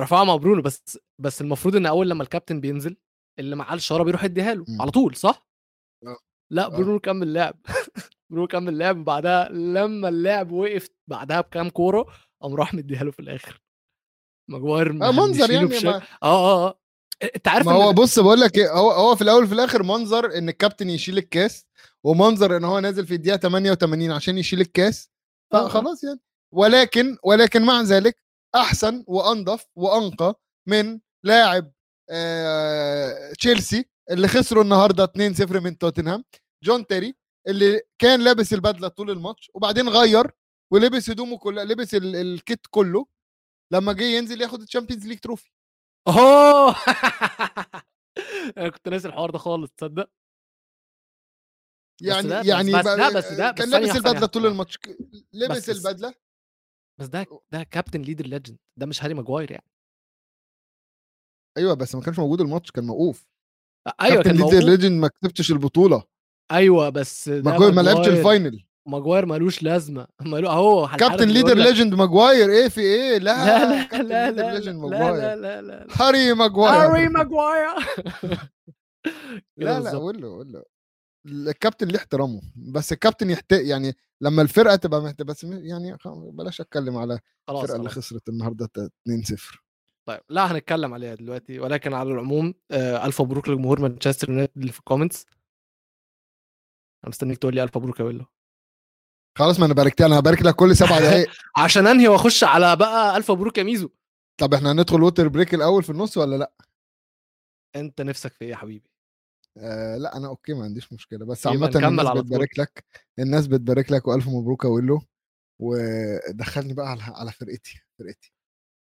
رفعها مع برونو بس بس المفروض إن أول لما الكابتن بينزل اللي معاه الشاره بيروح يديها له مم. على طول صح؟ آه. لا آه. برونو كمل لعب برونو كمل لعب بعدها لما اللعب وقف بعدها بكام كورة قام راح مديها له في الآخر ماجواير آه منظر يعني بشكل- ما, آه آه آه انت عارف ما هو بص بقول لك إيه هو هو في الأول وفي الآخر منظر إن الكابتن يشيل الكاس ومنظر إن هو نازل في الدقيقة 88 عشان يشيل الكاس آه، آه. فخلاص يعني ولكن ولكن مع ذلك أحسن وانظف وأنقى من لاعب آه تشيلسي اللي خسروا النهارده 2-0 من توتنهام جون تيري اللي كان لابس البدلة طول الماتش وبعدين غير ولبس هدومه كلها لبس ال- الكيت كله لما جه ينزل ياخد ال Champions League trophy أوه! أنا كنت ناسي الحوار ده خالص تصدق؟ يعني ده- بس- يعني بس بقى- ده- بس ده- كان بس لابس البدلة. طول الماتش لبس بس- البدلة؟ بس ده ده captain leader legend ده مش هاري ماجواير يعني. أيوه بس ما كانش موجود الماتش كان موقوف. أيوه كابتن كان leader legend ما كسبتش البطولة. أيوه بس ده ما, لعبش ال final ماجواير مالوش لازمة. مالو أهو captain leader legend ماجواير. إيه في إيه؟ لا لا لا لا لا لا لا لا لا لا. هاري ماجواير. هاري ماجواير. لا لا قول له قول له. الكابتن ليه احترامه. بس الكابتن يحت يعني لما الفرقة تبقى محت... بس يعني بلاش أتكلم على خلاص الفرقة اللي. خسرت النهارده 2-0 طيب لا هنتكلم عليها دلوقتي. ولكن على العموم آه، ألف مبروك لجمهور مانشستر يونايتد اللي في ال comments. أنا مستنيك تقول لي ألف مبروك يا ويلو. خلاص ما أنا باركت أنا هبارك لك كل سبع دقايق. عشان أنهي وأخش على بقى ألف مبروك يا ميزو. طب إحنا هندخل water break الأول في النص ولا لأ؟ أنت نفسك في إيه يا حبيبي؟ آه لأ أنا okay ما عنديش مشكلة. بس عامة الناس. بتبارك لك الناس بتبارك لك وألف مبروك يا ويلو. ودخلني بقى على على فرقتي فرقتي.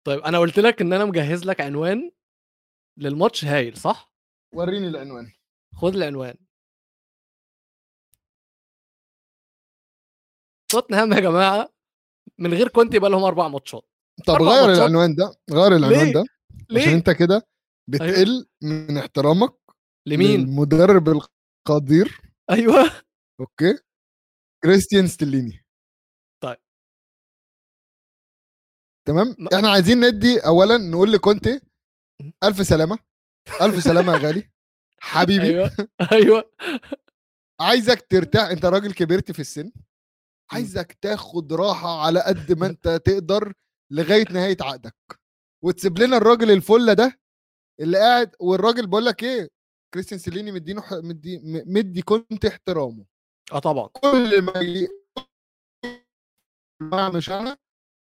طيب أنا قلت لك إن أنا مجهز لك عنوان للماتش هايل صح؟ وريني العنوان. خد العنوان. توتنهام يا جماعة من غير كونتي بقى لهم أربع ماتشات. طب أربع غير ماتشات. العنوان ده غير العنوان ليه؟ ده عشان ليه أنت كده بتقل من احترامك لمين؟ المدرب القدير. أيوه. okay؟ كريستيان ستيليني. طيب. تمام؟ ما- إحنا عايزين ندي اولا نقول لكونتي ألف سلامة. ألف سلامة يا غالي. حبيبي. أيوه. أيوه. عايزك ترتاح. أنت راجل كبرت في السن. عايزك تاخد راحة على قد ما انت تقدر لغاية نهاية عقدك. وتسيب لنا الراجل الفله ده اللي قاعد والراجل بقول لك إيه كريستيان سيليني مدينه مدي مدي كنت احترامه. آه طبعا. كل ما ي... ما مش أنا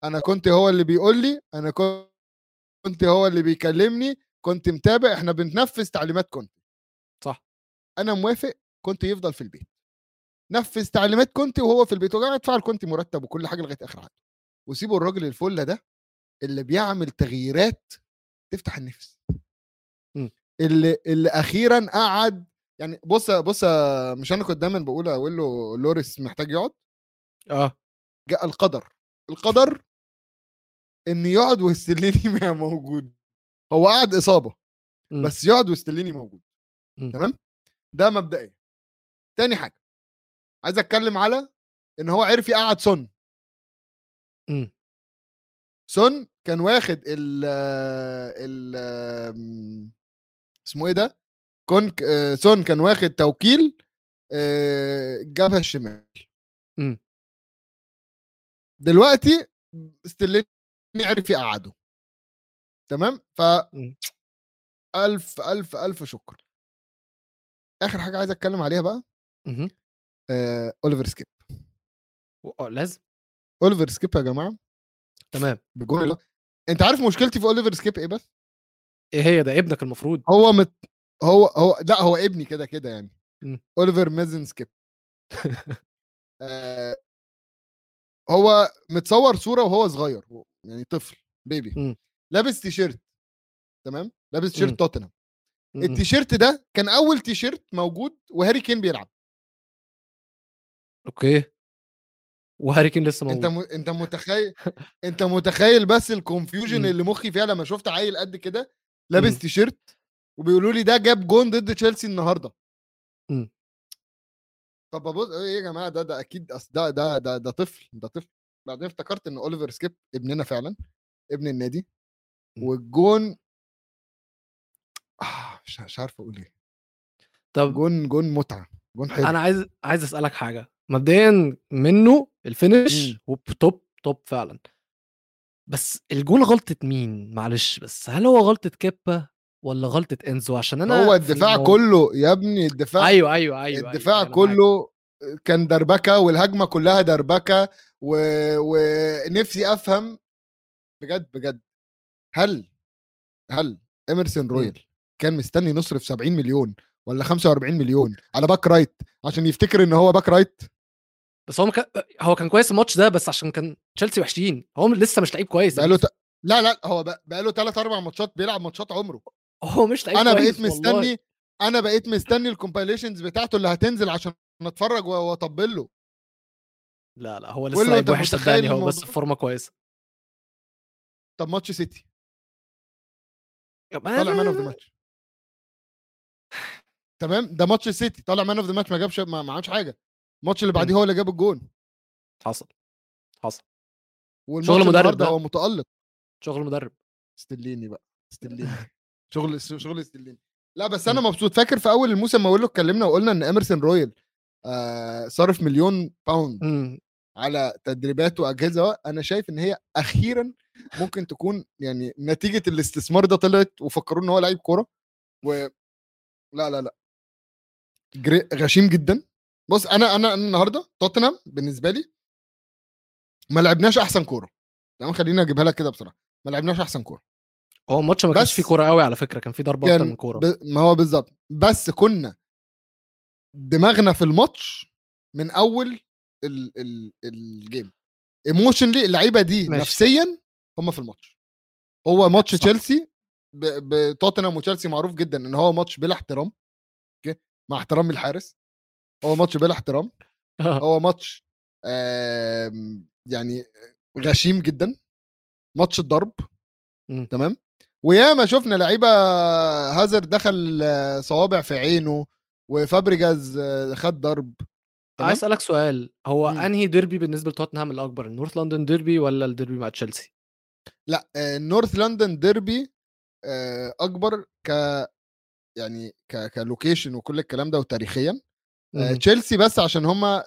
أنا كنت هو اللي بيقول لي أنا كنت هو اللي بيكلمني كنت متابع إحنا بننفذ تعليمات كنت. صح. أنا موافق كنت يفضل في البيت. نفذ تعليمات كنت وهو في البيت وقاعد ادفع كنت مرتب وكل حاجة لغاية آخر عقد. وسيبوا الراجل الفله ده اللي بيعمل تغييرات تفتح النفس. اللي اللي أخيرا قعد يعني بص بص مش أنا كنت دايما بقول أقول له لوريس محتاج يقعد؟ آه. جاء القدر. القدر إن يقعد وستليني ما موجود. هو قعد إصابة مم. بس يقعد وستليني موجود. تمام؟ ده مبدئيا. تاني حاجة. عايز اتكلم على ان هو عرف يقعد سون مم. سون كان واخد ال ال اسمه إيه ده كون سون كان واخد توكيل آه، الجبهة الشمال مم. دلوقتي ستيليني عرف يقعده تمام ف مم. ألف ألف ألف شكر آخر حاجة عايز اتكلم عليها بقى مهم. آه، اوليفر سكيب آه لازم. اوليفر سكيب يا جماعة. تمام. بجون الله أنت عارف مشكلتي في اوليفر سكيب إيه بس؟ إيه هي؟ ده ابنك المفروض. هو مت... هو هو لا هو ابني كده كده يعني. اوليفر ميزن سكيب آه هو متصور صورة وهو صغير يعني طفل بيبي إمم. لابس تيشيرت تمام؟ لابس. تيشيرت توتنهام إمم، إمم. التيشيرت ده كان أول تيشيرت موجود وهاري كين بيلعب. أوكي. وهاري كين لسه أنت موجود. م... أنت متخيل أنت متخيل بس ال confusion إمم. اللي مخي فيها لما شفت عيل قد كده لابس إمم. تيشيرت وبيقولوا لي ده جاب جون ضد تشيلسي النهارده إمم. طب ببص إيه يا جماعة ده ده أكيد أصل ده ده ده ده طفل ده طفل بعدين افتكرت إن أوليفر سكيب ابننا فعلا ابن النادي. والجون آه مش عارف أقول إيه طب جون جون متعة جون حلو أنا عايز عايز أسألك حاجة، مبدئيًا منه إمم. و top top فعلًا. بس الجون غلطة مين؟ معلش بس هل هو غلطة كيبا والّا غلطة إنزو؟ عشان أنا هو الدفاع المو كله يا ابني الدفاع أيوه، أيوه، الدفاع أيوه، أنا معاك. كله كان دربكة والهجمة كلها دربكة و... ونفسي أفهم بجد بجد هل هل إيمرسون إمم. رويال كان مستني نصرف 70 مليون ولا 45 مليون على back right عشان يفتكر إن هو back right بس هو كان هو كان كويس الماتش ده بس عشان كان تشيلسي وحشين، هو لسه مش لعيب كويس. بقاله ت... لا لا هو بق- بقاله 3 4 ماتشات بيلعب ماتشات عمره. هو مش لعيب أنا كويس بقيت والله. مستني أنا بقيت مستني ال compilations بتاعته اللي هتنزل عشان أتفرج و- وأطبل له. لا، لا، هو لسه لعيب وحش صدقني هو بس؟ في فورمة كويسة. طب ماتش سيتي. طالع man of the match تمام؟ ده ماتش السيتي طالع man of the match ما جابش ما عملش حاجة. الماتش اللي بعديه هو اللي جاب الجون حصل، حصل. شغل مدرب ده. هو متألق شغل مدرب. ستيليني بقى ستيليني شغل شغل ستيليني لا بس أنا مبسوط فاكر في أول الموسم ما أقول له اتكلمنا وقلنا إن اميرسون رويال آه صرف مليون pound إمم. على تدريبات وأجهزة أنا شايف إن هي أخيرا ممكن تكون يعني نتيجة الاستثمار ده طلعت وفكروا إن هو لعيب كورة و لا لا لا. غشيم جدا بص أنا أنا أنا النهارده توتنهام بالنسبة لي ما لعبناش أحسن كورة. تمام؟ خليني أجيبها لك كده بسرعة. ما لعبناش أحسن كورة. هو الماتش ما كانش فيه بس كورة أوي على فكرة، كان فيه ضربة أكتر كان من كورة. ب... ما هو بالظبط بس كنا دماغنا في الماتش من أول ال... ال... ال game emotionally اللعيبة دي ماشي. نفسيا هم في الماتش. هو ماتش. تشيلسي بتوتنهام وتشيلسي معروف جدا إن هو ماتش بلا احترام أوكي؟ مع احترامي الحارس. هو ماتش بلا احترام هو ماتش آم، يعني غشيم جدا ماتش الضرب إمم. تمام وياما شفنا لعيبة هازارد دخل آه، صوابع في عينه وفابريجاز آه، خد ضرب عايز أسألك سؤال، هو إمم. أنهي ديربي بالنسبة لتوتنهام الأكبر، ال North London derby والّا الديربي مع تشيلسي؟ لأ آه، North London derby آه، أكبر ك يعني ك ك location وكل الكلام ده وتاريخيا آه،. تشيلسي بس عشان هم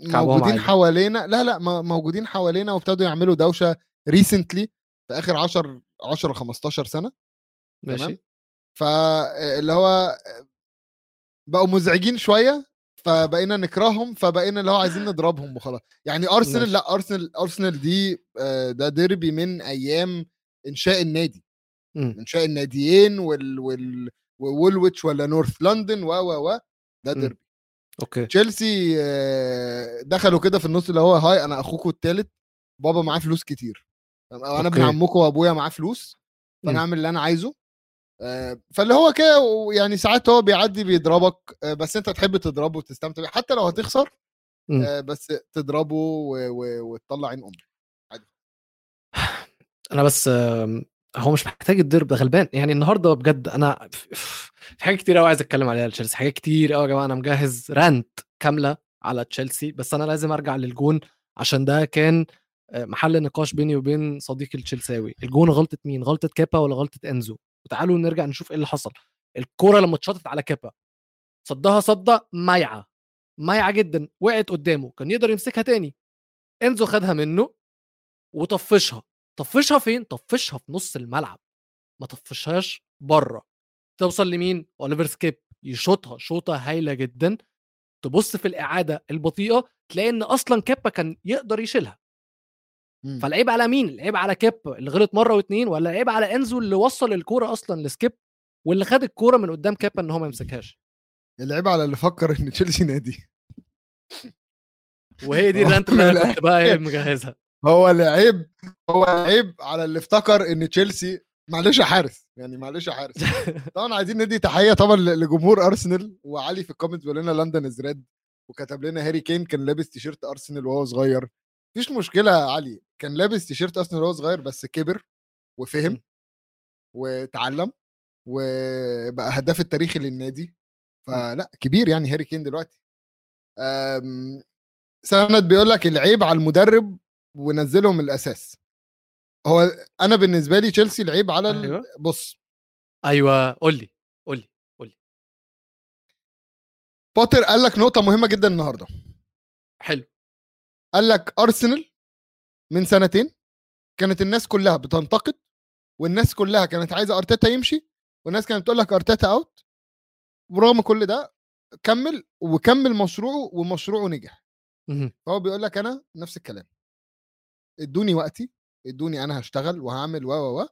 موجودين. حوالينا لا لا م- موجودين حوالينا وابتدوا يعملوا دوشة recently في آخر 10 10 15 سنة ماشي. فاللي هو بقوا مزعجين شوية فبقينا نكرههم فبقينا اللي هو عايزين نضربهم وخلاص يعني أرسنال ماشي. لا أرسنال أرسنال دي آه، ده ديربي من أيام إنشاء النادي إمم. إنشاء الناديين وال وال وولويتش ولا نورث لندن و و و ده. ديربي أوكي. تشيلسي آه، دخلوا كده في النص اللي هو hi أنا اخوكم الثالث بابا معاه فلوس كتير أنا ابن. عمكم وأبويا معاه فلوس. فأنا اعمل اللي أنا عايزه آه، فاللي هو كده يعني ساعات هو بيعدي بيضربك آه، بس أنت تحب تضربه وتستمتع بيه حتى لو هتخسر بس تضربه وتطلع عين أمك أنا بس هو مش محتاج الديربي ده غلبان، يعني النهارده بجد ف في حاجات كتير أوي عايز أتكلم عليها لتشيلسي، حاجات كتير أوي يا جماعة. أنا مجهّز rant كاملة على تشيلسي، بس أنا لازم أرجع للجون عشان ده كان آآ، محل نقاش بيني وبين صديقي التشيلساوي، الجون غلطة مين؟ غلطة كيبا والّا غلطة إنزو؟ وتعالوا نرجع نشوف إيه اللي حصل، الكورة لمّا اتشاطت على كيبا صدّها صدّة مايعة، مايعة جدًا، وقعت قدّامه، كان يقدر يمسكها تاني، إنزو خدها منه وطفّشها، طفّشها فين؟ طفّشها في نُص الملعب، ما طفّشهاش برّه، توصل لمين؟ أوليفر سكيب يشوطها شوطة هايلة جدًا، تبُص في الإعادة البطيئة تلاقي إن أصلًا كيبا كان يقدر يشيلها، مم. فالعيب على مين؟ العيب على كيبا اللي غلط مرّة و2 والّا العيب على إنزو اللي وصّل الكورة أصلًا لسكيب واللي خد الكورة من قدّام كيبا إن هو ما يمسكهاش؟ العيب على اللي فكر إن تشيلسي نادي وهي دي اللي كنت بقى إيه. مجهّزها. هو العيب هو العيب على اللي افتكر إن تشيلسي معلش يا حارس يعني معلش يا حارس. طبعا عايزين ندي تحية طبعا لجمهور أرسنال وعلي في ال comment بيقول لنا London is red وكتب لنا هاري كين كان لابس تيشيرت أرسنال وهو صغير. مفيش مشكلة يا علي كان لابس تيشيرت أرسنال وهو صغير بس كبر وفهم. وتعلم وبقى هداف التاريخي للنادي. فلا كبير يعني هاري كين دلوقتي. سند بيقول لك العيب على المدرب ونزلهم من الأساس. هو أنا بالنسبة لي تشيلسي العيب على. أيوة. بص. أيوه قول لي قول لي بوتر قال لك نقطة مهمة جدا النهارده. حلو. قال لك ارسنال من سنتين كانت الناس كلها بتنتقد والناس كلها كانت عايزة أرتيتا يمشي والناس كانت بتقول لك أرتيتا out ورغم كل ده كمل وكمل مشروعه ومشروعه نجح. فهو بيقول لك أنا نفس الكلام. ادوني وقتي ادوني أنا هشتغل وهعمل و و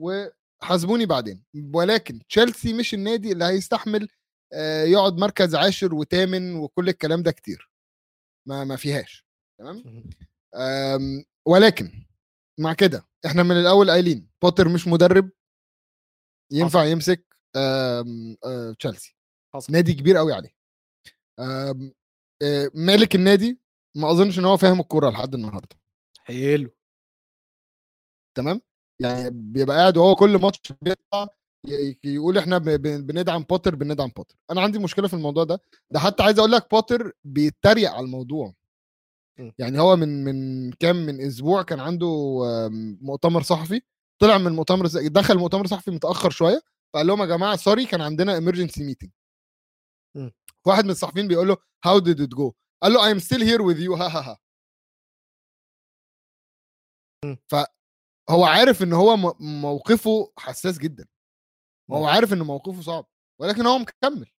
و وحاسبوني بعدين. ولكن تشيلسي مش النادي اللي هيستحمل آه، يقعد مركز عاشر وثامن وكل الكلام ده كتير. ما ما فيهاش. تمام؟ ولكن مع كده إحنا من الأول قايلين بوتر مش مدرب. ينفع يمسك أم، أه، تشيلسي. حصل. نادي كبير قوي عليه. أه، مالك النادي؟ ما أظنش إن هو فاهم الكورة لحد النهارده. حلو تمام؟ يعني بيبقى قاعد وهو كل ماتش بيطلع يقول إحنا بندعم بوتر بندعم بوتر. أنا عندي مشكلة في الموضوع ده. ده حتى عايز أقول لك بوتر بيتريق على الموضوع. م. يعني هو من من كام من أسبوع كان عنده آم، مؤتمر صحفي. طلع من المؤتمر دخل المؤتمر الصحفي متأخر شوية فقال لهم يا جماعة سوري كان عندنا emergency meeting. م. واحد من الصحفيين بيقول له how did it go قال له I'm still here with you ها ها ها. م. فهو عارف إن هو موقفه حساس جدا. هو م. عارف إن موقفه صعب ولكن هو مكمل.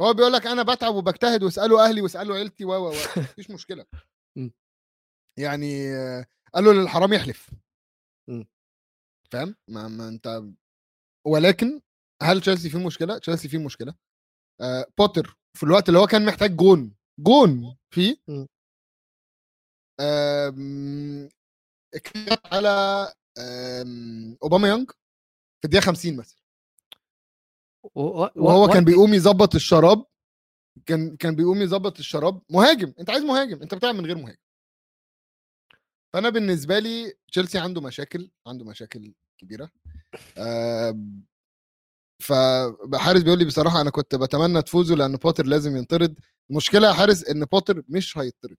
هو بيقول لك أنا بتعب وبجتهد واسالوا أهلي واسالوا عيلتي و و و مفيش مشكلة. م. يعني آه، قالوا للحرام يحلف. فاهم؟ ما, ما أنت ولكن هل تشيلسي فيه مشكلة؟ تشيلسي فيه مشكلة. آه بوتر في الوقت اللي هو كان محتاج جون جون فيه م. اتكلم على يونج في الدقيقة 50 مثلا. وهو كان بيقوم يظبط الشراب كان كان بيقوم يظبط الشراب. مهاجم أنت عايز مهاجم أنت بتلعب من غير مهاجم. فأنا بالنسبة لي تشيلسي عنده مشاكل عنده مشاكل كبيرة. فحارس بيقول لي بصراحة أنا كنت بتمنى تفوزوا لأن بوتر لازم ينطرد. المشكلة يا حارس إن بوتر مش هيطرد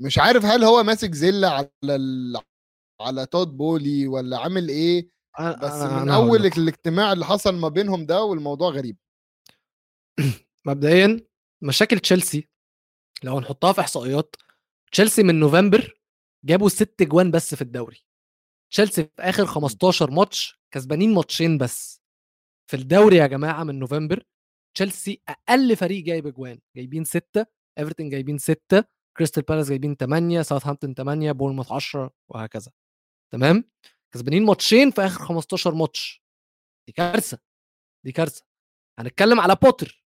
مش عارف هل هو ماسك زله على ال... على تود بولي ولا عامل إيه بس أنا- من أنا أول لك. الاجتماع اللي حصل ما بينهم ده والموضوع غريب. مبدئيا مشاكل تشيلسي لو هنحطها في إحصائيات تشيلسي من نوفمبر جابوا ست جوان بس في الدوري. تشيلسي في آخر 15 ماتش كسبانين ماتشين بس. في الدوري يا جماعة من نوفمبر تشيلسي أقل فريق جايب جوان جايبين ستة ايفرتون جايبين ستة. كريستال بالاس جايبين 8 ساوثهامبتون 8 بورنموث 10 وهكذا. تمام؟ كسبانين ماتشين في آخر 15 ماتش. دي كارثة دي كارثة. هنتكلم على بوتر.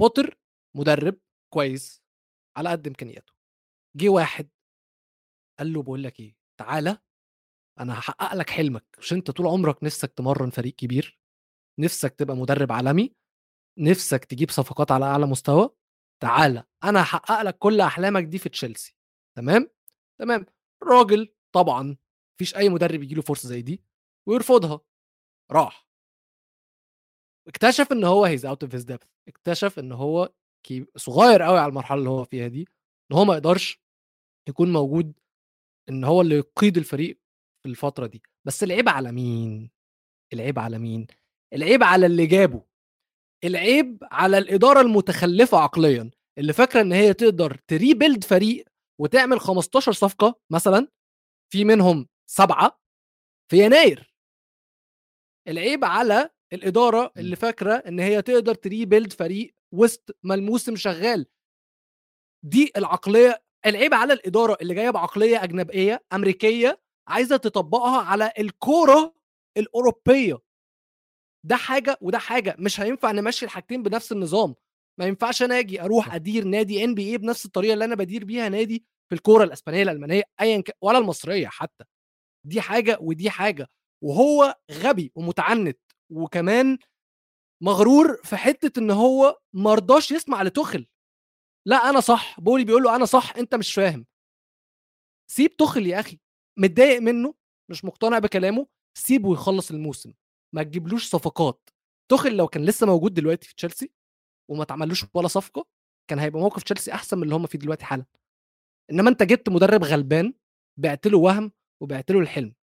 بوتر مدرب كويس على قد إمكانياته. جه واحد قال له بقول لك إيه تعالى أنا هحقق لك حلمك. مش أنت طول عمرك نفسك تمرن فريق كبير؟ نفسك تبقى مدرب عالمي؟ نفسك تجيب صفقات على أعلى مستوى؟ تعالى أنا هحقق لك كل أحلامك دي في تشيلسي. تمام؟ تمام. راجل طبعا مفيش أي مدرب يجي له فرصة زي دي ويرفضها. راح. اكتشف إن هو he's out of his depth اكتشف إن هو صغير قوي على المرحلة اللي هو فيها دي إن هو ما يقدرش يكون موجود إن هو اللي يقود الفريق في الفترة دي. بس العيب على مين؟ العيب على مين؟ العيب على اللي جابه. العيب على الإدارة المتخلفة عقليا اللي فاكرة إن هي تقدر ت rebuild فريق وتعمل 15 صفقة مثلا في منهم سبعة في يناير. العيب على الإدارة اللي فاكرة إن هي تقدر ت rebuild فريق وسط ما الموسم شغال. دي العقلية العيب على الإدارة اللي جاية بعقلية أجنبية أمريكية عايزة تطبقها على الكورة الأوروبية. ده حاجة وده حاجة مش هينفع نمشي الحاجتين بنفس النظام. ما ينفعش أنا آجي أروح أدير نادي ان بي اي بنفس الطريقة اللي أنا بدير بيها نادي في الكورة الإسبانية الألمانية ايا كان ولا المصرية حتى. دي حاجة ودي حاجة. وهو غبي ومتعنت وكمان مغرور في حتة إن هو ما رضاش يسمع لتخل لا أنا صح. بولي بيقول له أنا صح أنت مش فاهم. سيب تخل يا أخي. متضايق منه مش مقتنع بكلامه سيبه ويخلص الموسم. ما تجيبلوش صفقات. تخل لو كان لسه موجود دلوقتي في تشيلسي وما تعملوش ولا صفقة كان هيبقى موقف تشيلسي أحسن من اللي هم فيه دلوقتي حالا. إنما أنت جبت مدرب غلبان بعت له وهم وبعت له الحلم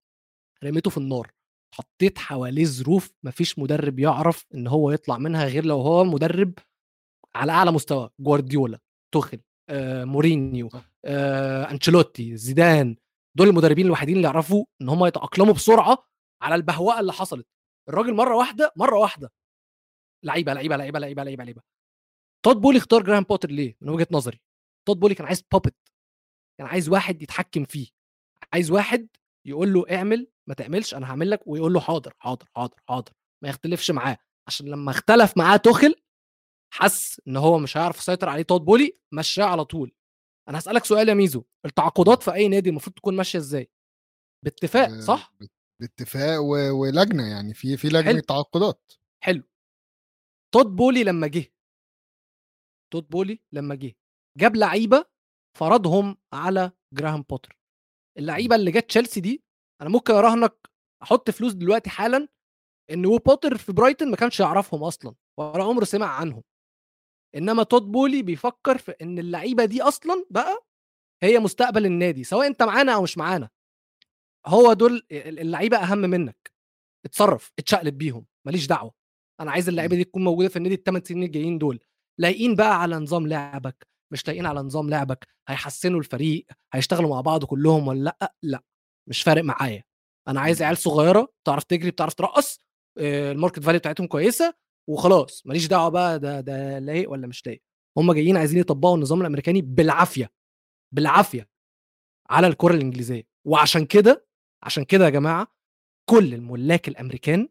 رميته في النار. حطيت حواليه ظروف مفيش مدرب يعرف إن هو يطلع منها غير لو هو مدرب على أعلى مستوى جوارديولا توخل آه، مورينيو آه، أنشيلوتي زيدان دول المدربين الوحيدين اللي يعرفوا إن هم يتأقلموا بسرعة على البهوأة اللي حصلت. الراجل مرة واحدة مرة واحدة. لعيبة لعيبة لعيبة لعيبة لعيبة لعيبة. تود بولي اختار جراهام بوتر ليه؟ من وجهة نظري. تود بولي كان عايز بابت كان عايز واحد يتحكم فيه. عايز واحد يقول له اعمل ما تعملش أنا هعمل لك ويقول له حاضر حاضر حاضر حاضر. ما يختلفش معاه. عشان لما اختلف معاه توخيل حس إن هو مش هيعرف يسيطر عليه تود بولي مشاه على طول. أنا هسألك سؤال يا ميزو. التعاقدات في أي نادي المفروض تكون ماشية إزاي؟ باتفاق آه، صح؟ باتفاق و- ولجنة يعني في في لجنة حلو. تعاقدات. حلو. تود بولي لما جه. تود بولي لما جه. جاب لعيبة فرضهم على جراهام بوتر. اللعيبة اللي جت تشيلسي دي أنا ممكن أراهنك أحط فلوس دلوقتي حالا إن و و بوتر في برايتون ما كانش يعرفهم أصلا ولا عمره سمع عنهم. إنما تود بولي بيفكر في إن اللعيبة دي أصلا بقى هي مستقبل النادي سواء أنت معانا أو مش معانا. هو دول اللعيبة أهم منك. اتصرف اتشقلب بيهم ماليش دعوة. أنا عايز اللعيبة دي تكون موجودة في النادي الثمان سنين الجايين دول. لايقين بقى على نظام لعبك مش لايقين على نظام لعبك هيحسنوا الفريق هيشتغلوا مع بعض كلهم ولا لأ؟ لأ مش فارق معايا. أنا عايز مم. عيال صغيرة تعرف تجري بتعرف ترقص آه، ال market value بتاعتهم كويسة وخلاص. ماليش دعوة بقى ده ده لايق ولا مش لايق. هم جايين عايزين يطبقوا النظام الأمريكاني بالعافية بالعافية على الكرة الإنجليزية. وعشان كده عشان كده يا جماعة كل الملاك الأمريكان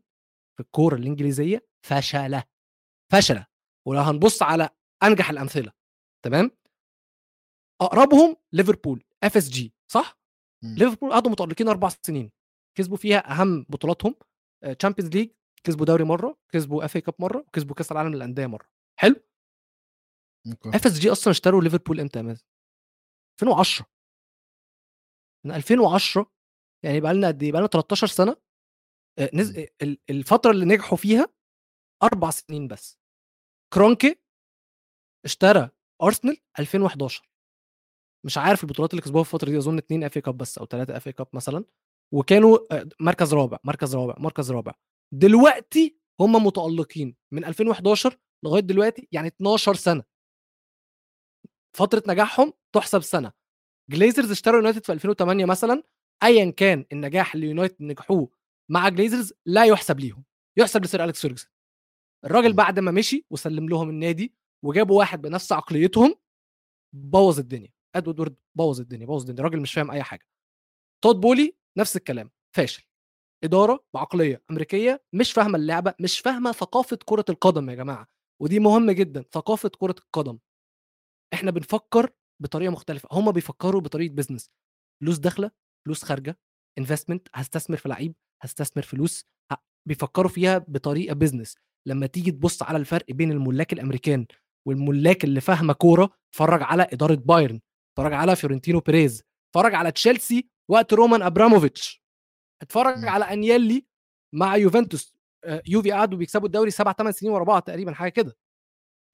في الكوره الإنجليزية فشلة فشلة. ولو هنبص على أنجح الأمثلة تمام؟ أقربهم ليفربول FSG صح؟ مم. ليفربول قعدوا متالقين أربع سنين كسبوا فيها أهم بطولاتهم Champions League كسبوا دوري مرة كسبوا FA Cup مرة وكسبوا كأس العالم للأندية مرة. حلو. FSG أصلا اشتروا ليفربول إمتى يا مازن 2010 من 2010 يعني بقى لنا قد إيه؟ بقى لنا 13 سنة نز... مم. ال- الفترة اللي نجحوا فيها أربع سنين بس. كرونكي اشترى أرسنال 2011 مش عارف البطولات اللي كسبوها في الفترة دي أظن اتنين FA Cup بس أو ثلاثة FA Cup مثلا وكانوا مركز رابع مركز رابع مركز رابع. دلوقتي هم متألقين من 2011 لغاية دلوقتي يعني 12 سنة. فترة نجاحهم تحسب سنة. ال Glazers اشتروا يونايتد في 2008 مثلا ايا كان النجاح اللي يونايتد نجحوه مع جليزرز لا يحسب ليهم يحسب لسير أليكس فيرجسون. الراجل. بعد ما مشي وسلم لهم النادي وجابوا واحد بنفس عقليتهم بوظ الدنيا. أدوارد وورد بوظ الدنيا بوظ الدنيا. الراجل مش فاهم أي حاجة. تود بولي نفس الكلام فاشل. إدارة بعقلية أمريكية مش فاهمة اللعبة مش فاهمة ثقافة كرة القدم يا جماعة. ودي مهمة جدا ثقافة كرة القدم. إحنا بنفكر بطريقة مختلفة. هم بيفكروا بطريقة business فلوس داخله فلوس خارجة investment هستثمر في لعيب هستثمر فلوس. بيفكروا فيها بطريقة business لما تيجي تبص على الفرق بين الملاك الأمريكان والملاك اللي فاهمة كورة اتفرج على إدارة بايرن اتفرج على فلورنتينو بيريز اتفرج على تشيلسي وقت رومان أبراموفيتش. اتفرج م. على انيلي مع يوفنتوس. يوفي قعدوا بيكسبوا الدوري سبع ثمان سنين ورا بعض تقريبا حاجة كده.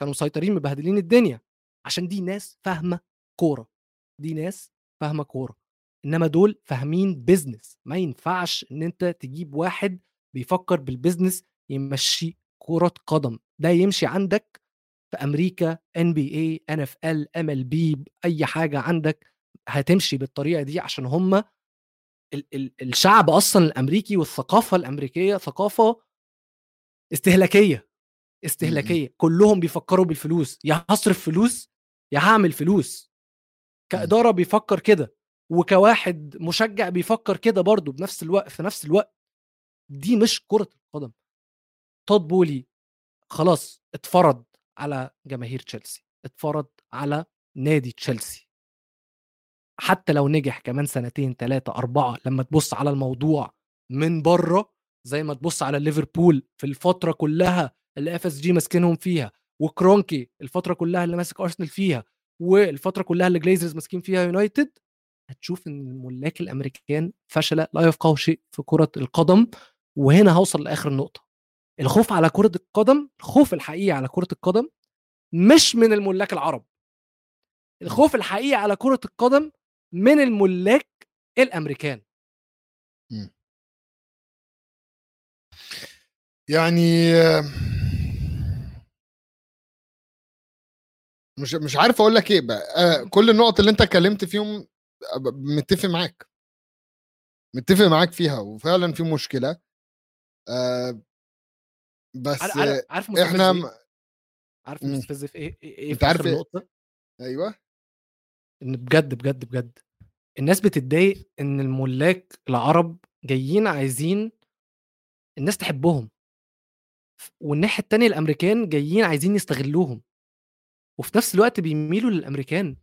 كانوا مسيطرين مبهدلين الدنيا. عشان دي ناس فاهمة كورة. دي ناس فاهمة كورة. إنما دول فاهمين business ما ينفعش إن أنت تجيب واحد بيفكر بال business يمشي كرة قدم. ده يمشي عندك في أمريكا ان بي اي ان اف ال ام ال بي أي حاجة عندك هتمشي بالطريقة دي عشان هم ال- ال- الشعب أصلا الأمريكي والثقافة الأمريكية ثقافة استهلاكية استهلاكية. كلهم بيفكروا بالفلوس. يا هصرف فلوس يا هعمل فلوس. كإدارة بيفكر كده. وكواحد مشجع بيفكر كده برضه بنفس الوقت في نفس الوقت دي مش كرة القدم. تود بولي خلاص اتفرض على جماهير تشيلسي اتفرض على نادي تشيلسي حتى لو نجح كمان سنتين ثلاثة أربعة لما تبص على الموضوع من بره زي ما تبص على ليفربول في الفترة كلها اللي FSG ماسكينهم فيها وكرونكي الفترة كلها اللي ماسك أرسنال فيها والفترة كلها اللي جليزرز ماسكين فيها يونايتد هتشوف إن الملاك الأمريكان فشل لا يفقهوا شيء في كرة القدم وهنا هوصل لآخر النقطة. الخوف على كرة القدم الخوف الحقيقي على كرة القدم مش من الملاك العرب. الخوف الحقيقي على كرة القدم من الملاك الأمريكان. يعني مش مش عارف أقول لك إيه بقى. آه، كل النقط اللي أنت اتكلمت فيهم متفق معاك. متفق معاك فيها وفعلا في مشكلة. آه بس عارف عارف إحنا إيه؟ م- عارف مم. مستفز في إيه؟ إيه إيه في عارف اخر إيه؟ أيوه. إن بجد بجد بجد الناس بتتضايق إن الملاك العرب جايين عايزين الناس تحبهم والناحية التانية الأمريكان جايين عايزين يستغلوهم وفي نفس الوقت بيميلوا للأمريكان.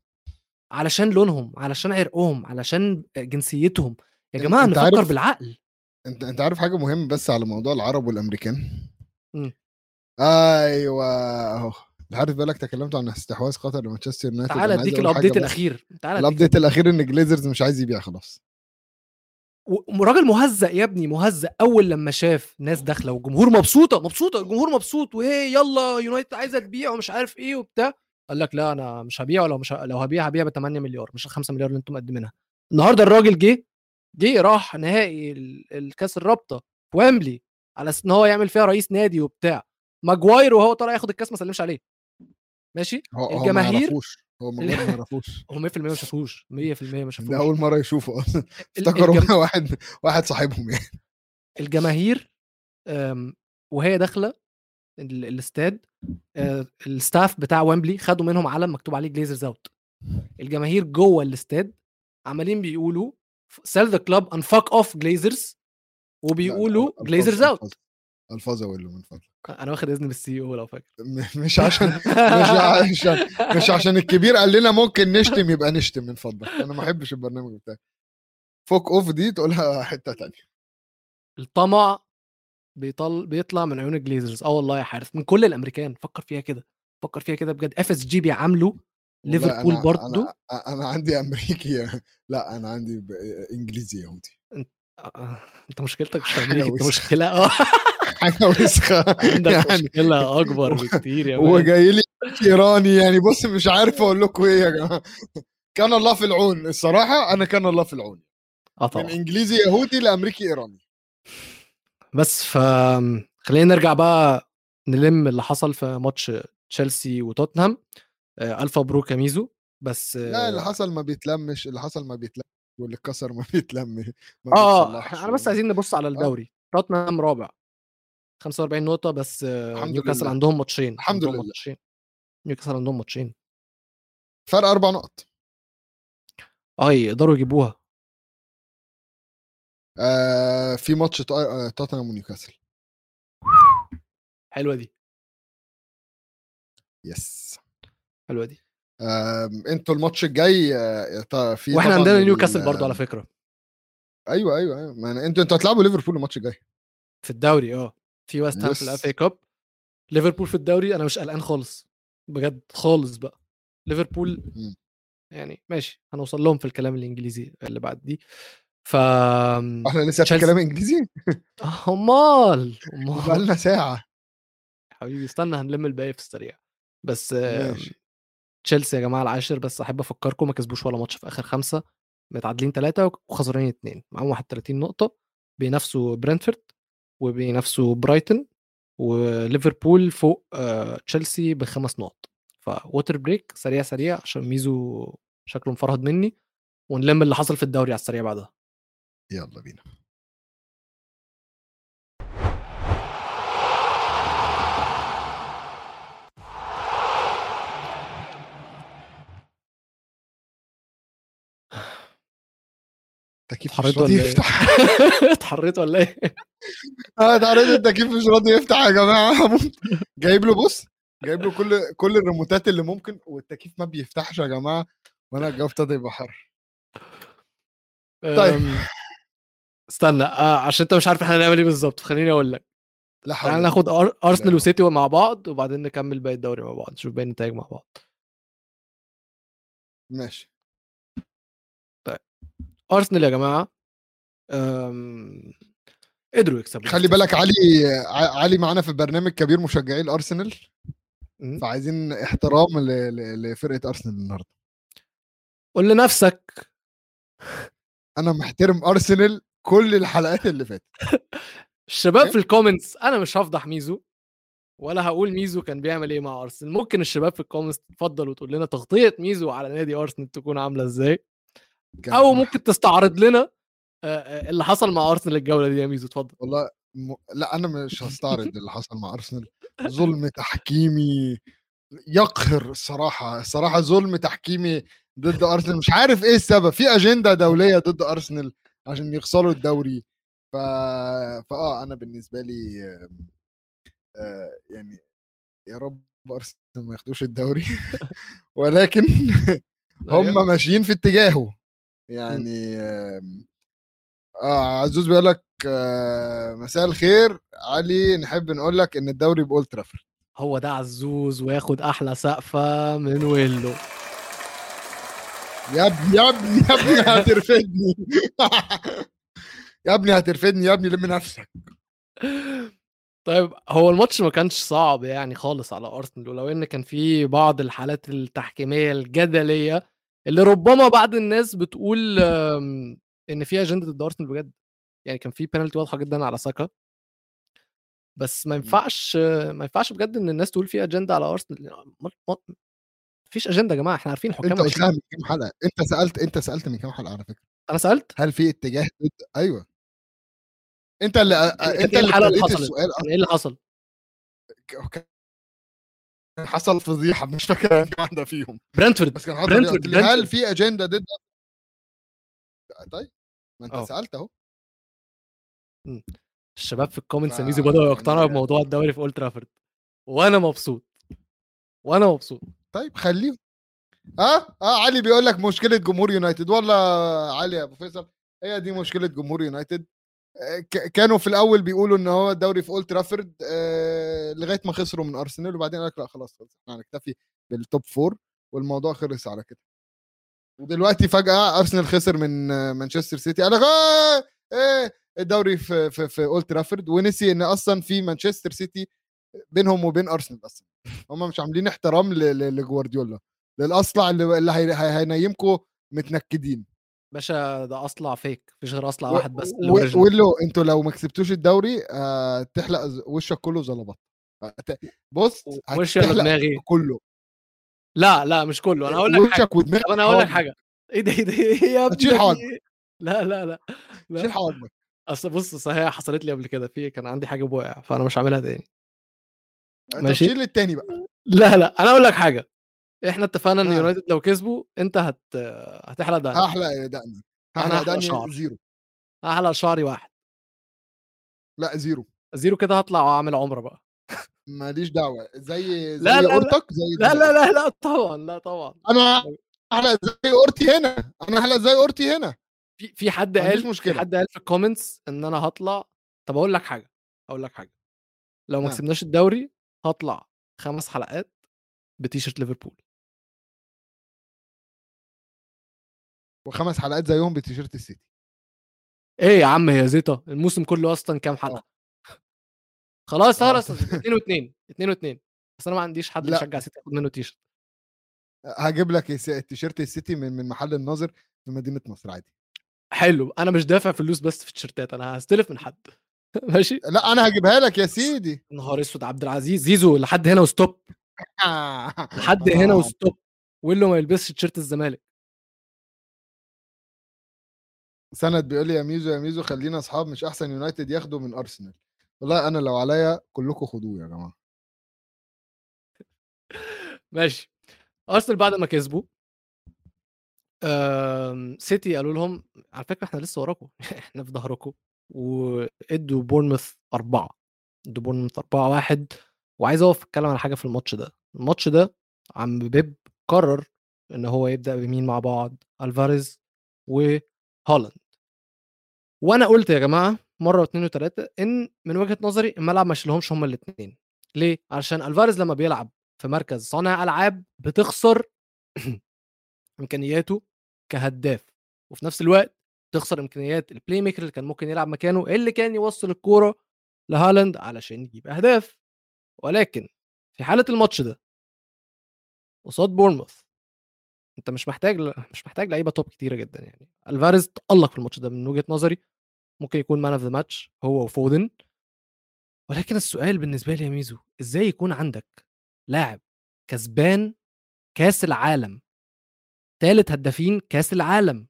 علشان لونهم علشان عرقهم علشان جنسيتهم. يا جماعة أنت نفكر عارف- بالعقل. أنت أنت عارف حاجة مهمة بس على موضوع العرب والأمريكان؟ مم. أيوه. أهو. أنت عارف بالك تكلمت عن استحواذ قطر لمانشستر يونايتد. تعالى أديك ال update. الأخير. تعالى ال update الأخير إن جليزرز مش عايز يبيع خلاص. وراجل مهزأ يا ابني مهزأ. أول لما شاف ناس داخلة والجمهور مبسوطة مبسوطة الجمهور مبسوط وهي يلا يونايتد عايزة تبيع ومش عارف إيه وبتاع. قال لك لا أنا مش هبيع ولو مش ه... لو هبيع هبيع ب 8 مليار مش ال 5 مليار اللي أنتم مقدمينها. النهارده الراجل جه جه راح نهائي ال- الكاس الرابطة في ويمبلي على أساس إن هو يعمل فيها رئيس نادي وبتاع. ماجواير وهو طالع ياخد الكاس ما سلمش عليه. ماشي؟ هو هو ما الجماهير يعرفوش. هو ما يعرفوش. هو 100% ما شافوش. 100% ما ده شافوش. أول مرة يشوفه أصلا. افتكروا الجم- واحد واحد صاحبهم يعني. الجماهير وهي داخلة ال- الاستاد ال staff بتاع ويمبلي خدوا منهم علم مكتوب عليه Glazers out الجماهير جوه الاستاد عمالين بيقولوا sell the club and fuck off Glazers وبيقولوا Glazers out الفاظ أقول له من فضلك. أنا واخد إذن من ال CEO لو فاكر. مش عشان مش عشان مش عشان الكبير قال لنا ممكن نشتم يبقى نشتم من فضلك. أنا ما أحبش البرنامج بتاعي. Fuck off دي تقولها حتة تانية. الطمع بيطل بيطلع من عيون الجليزرز آه والله يا حارس من كل الأمريكان. فكر فيها كده فكر فيها كده بجد. FSG بيعاملوا ليفربول أنا- برضو أنا أنا عندي أمريكي لا أنا عندي ب- إنجليزي يهودي. آه، أنت مشكلتك مش أمريكا أنت. مشكلة آه. حاجة وسخة. عندك يعني مشكلة أكبر بكتير يا مان. وجاي لي إيراني يعني بص مش عارف أقول لكم إيه يا جماعة. كان الله في العون. الصراحة أنا كان الله في العون. آه من طبعا. إنجليزي يهودي لأمريكي إيراني. بس ف خلينا نرجع بقى نلم اللي حصل في ماتش تشيلسي وتوتنهام. آه، ألف مبروك يا ميزو. بس لا اللي آه حصل ما بيتلمش اللي حصل ما بيتلمش واللي اتكسر ما بيتلم ما آه، بيتصلحش إحنا بس عايزين نبص على الدوري. توتنهام رابع 45 نقطة بس آه، نيوكاسل. عندهم ماتشين الحمد عندهم لله. ماتشين نيوكاسل عندهم ماتشين. فرق أربع نقط. آه يقدروا يجيبوها. آه في ماتش آه، توتنهام ونيوكاسل. حلوة دي. Yes. حلوة دي. آم، أنتوا الماتش الجاي آه، في وإحنا عندنا نيوكاسل برضو على فكرة. أيوه أيوه أيوه. ما أنتوا أنتوا هتلعبوا ليفربول الماتش الجاي. في الدوري آه. في ويست هام في. ال FA Cup. ليفربول في الدوري أنا مش قلقان خالص. بجد خالص بقى. ليفربول. يعني ماشي هنوصل لهم في الكلام الإنجليزي اللي بعد دي. ف إحنا لسه في. كلام إنجليزي؟ آه، أمال أمال. بقالنا ساعة. حبيبي استنى هنلم الباقي في السريع. بس ماشي. تشيلسي يا جماعة العاشر بس أحب أفكركم ما كسبوش ولا ماتش في آخر خمسة. متعادلين ثلاثة وخسرانين اثنين معاهم 31 نقطة. بينافسوا برنتفورد وبينافسوا برايتون وليفربول فوق آه، تشيلسي بخمس نقط. فووتر بريك سريع سريع عشان ميزو شكله مفرهد مني. ونلم اللي حصل في الدوري على السريع بعدها. يلا بينا التكييف مش اتحريت راضي ولا إيه؟ يفتح اتحريت ولا إيه؟ آه اتعرض التكييف مش راضي يفتح يا جماعة. جايب له بص جايب له كل كل الريموتات اللي ممكن والتكييف ما بيفتحش يا جماعة وأنا الجو ابتدى يبقى حر طيب. استنى آه عشان انت مش عارف إحنا هنعمل إيه بالظبط خليني أقول لك. لا حول ولا ناخد. أر- أرسنال. وسيتي مع بعض وبعدين نكمل باقي الدوري مع بعض نشوف باقي النتائج مع بعض. ماشي. أرسنال يا جماعة آم، قدروا يكسبوا خلي بالك علي علي معانا في برنامج كبير مشجعي الأرسنال. فعايزين احترام ل- ل- لفرقة أرسنال النهارده. قول لنفسك. أنا محترم أرسنال كل الحلقات اللي فاتت. الشباب؟ في ال comments أنا مش هفضح ميزو ولا هقول ميزو كان بيعمل إيه مع أرسنال. ممكن الشباب في ال comments تفضل وتقول لنا تغطية ميزو على نادي أرسنال تكون عاملة إزاي. أو ممكن تستعرض لنا اللي حصل مع أرسنال الجولة دي يا ميزو اتفضل. والله م... لا أنا مش هستعرض اللي حصل مع أرسنال. ظلم تحكيمي يقهر الصراحه الصراحه ظلم تحكيمي ضد أرسنال. مش عارف إيه السبب في أجندة دولية ضد أرسنال. عشان يخسروا الدوري. ف فآه أنا بالنسبة لي آه يعني يا رب أرسنال ما ياخدوش الدوري. ولكن هم ماشيين في اتجاهه. يعني آم، آه عزوز بيقول لك آه مساء الخير. علي نحب نقول لك إن الدوري بأولد ترافورد. هو ده عزوز وياخد أحلى سقفة من ويلو. يا ابني يا ابني يا ابني هترفدني. يا ابني هترفدني يا ابني لم نفسك. طيب هو الماتش ما كانش صعب يعني خالص على أرسنال ولو إن كان في بعض الحالات التحكيمية الجدلية اللي ربما بعض الناس بتقول إن في أجندة ضد أرسنال بجد. يعني كان في بينالتي واضحة جدا على ساكا. بس ما ينفعش ما ينفعش بجد إن الناس تقول في أجندة على أرسنال. مفيش أجندة يا جماعة إحنا عارفين أنت الحكام ماشيين. قلتها من كام حلقة أنت سألت أنت سألت من كام حلقة على فكرة. أنا سألت؟ هل في اتجاه ضد؟ أيوه. أنت اللي كان أنت إيه اللي حصلت السؤال كان إيه اللي حصل؟ حصل فضيحة مش فاكر واحدة فيهم. برنتفورد بس كان برنتفورد هل في أجندة ضد؟ طيب ما أنت آه. سألت أهو. الشباب في ال comments ف- ميزو يعني- يقتنعوا بموضوع الدوري في اولد ترافورد وأنا مبسوط. وأنا مبسوط. طيب خليهم آه؟ آه علي بيقول لك مشكلة جمهور يونايتد. والله علي يا أبو فيصل هي دي مشكلة جمهور يونايتد. آه، كانوا في الأول بيقولوا إن هو الدوري في أولد ترافورد آه لغاية ما خسروا من أرسنال وبعدين قال لك لا خلاص خلاص إحنا هنكتفي بال top four والموضوع خلص على كده. ودلوقتي فجأة أرسنال خسر من مانشستر سيتي. قال لك إيه الدوري في في في أولد ترافورد ونسي إن أصلا في مانشستر سيتي بينهم وبين أرسنال أصلا هم مش عاملين احترام لجوارديولا للأصلع اللي اللي هي- هي- هينيمكم متنكدين. باشا ده أصلع فيك مفيش غير أصلع و- واحد بس و- له أنتوا لو ما كسبتوش الدوري آه تحلق وشك كله زلبط آه، بص وشي دماغي كله. لا لا مش كله. أنا هقول لك حاجة. وشك ودماغك طب أنا هقول لك. حاجة. إيه ده إيه ده إيه يا ابني؟ في حواجبك. إيه؟ لا لا لا لا. شيل حواجبك. أصل بص هي حصلت لي قبل كده. في كان عندي حاجة بوقع فأنا مش هعملها تاني. ماشي. شيل التاني بقى لا لا أنا أقول لك حاجة إحنا اتفقنا إن نعم. يونايتد لو كسبوا أنت هت هتحلق دقنك هحلق دقني هحلق دقني. zero هحلق شعري واحد لا zero zero كده هطلع وأعمل عمرة بقى ماليش دعوة زي زي لا، لا، لا. أورتك زي لا لا. لا لا طبعا لا طبعا أنا احلق زي أورتي هنا أنا احلق زي أورتي هنا في في حد قال مشكلة. في حد قال في ال comments إن أنا هطلع طب أقول لك حاجة أقول لك حاجة لو ما نعم. كسبناش الدوري هطلع خمس حلقات بتيشيرت ليفربول. وخمس حلقات زيهم بتيشيرت السيتي. إيه يا عم هي زيطة. الموسم كله أصلا كام حلقة؟ خلاص آه. خلاص اتنين واتنين اتنين واتنين. بس أنا ما عنديش حد. يشجع سيتي ياخد منه تيشيرت. هجيب لك التيشيرت السيتي من من محل الناظر في مدينة نصر عادي. حلو. أنا مش دافع فلوس بس في التيشيرتات أنا هستلف من حد. ماشي. لا أنا هجيبها لك يا سيدي. نهار أسود عبد العزيز زيزو لحد هنا و stop. لحد هنا. و stop. ويلو ما يلبسش تيشيرت الزمالك. سند بيقول لي يا ميزو يا ميزو خلينا أصحاب مش أحسن يونايتد ياخدوا من أرسنال. والله أنا لو عليا كلكم خدوه يا جماعة. ماشي. أرسنال بعد ما كسبوا سيتي قالوا لهم على فكرة إحنا لسه وراكم. إحنا في ظهركم. وادوا بورنموث أربعة ادوا بورنموث أربعة واحد. وعايز أقف أتكلم على حاجة في الماتش ده. الماتش ده عم بيب قرر إن هو يبدأ بمين مع بعض؟ ألفاريز وهولاند وأنا قلت يا جماعة مرة واثنين وثلاثه إن من وجهة نظري الملعب ما يشيلهمش هما الاثنين ليه؟ علشان ألفاريز لما بيلعب في مركز صانع ألعاب بتخسر إمكانياته كهداف. وفي نفس الوقت تخسر إمكانيات ال playmaker اللي كان ممكن يلعب مكانه اللي كان يوصل الكورة لهالاند علشان يجيب أهداف. ولكن في حالة الماتش ده قصاد بورنموث أنت مش محتاج. مش محتاج لعيبة top كتيرة جدا يعني. ألفاريز تألق في الماتش ده من وجهة نظري. ممكن يكون man of the match هو وفودن. ولكن السؤال بالنسبة لي يا ميزو إزاي يكون عندك لاعب كسبان كأس العالم ثالث هدافين كأس العالم؟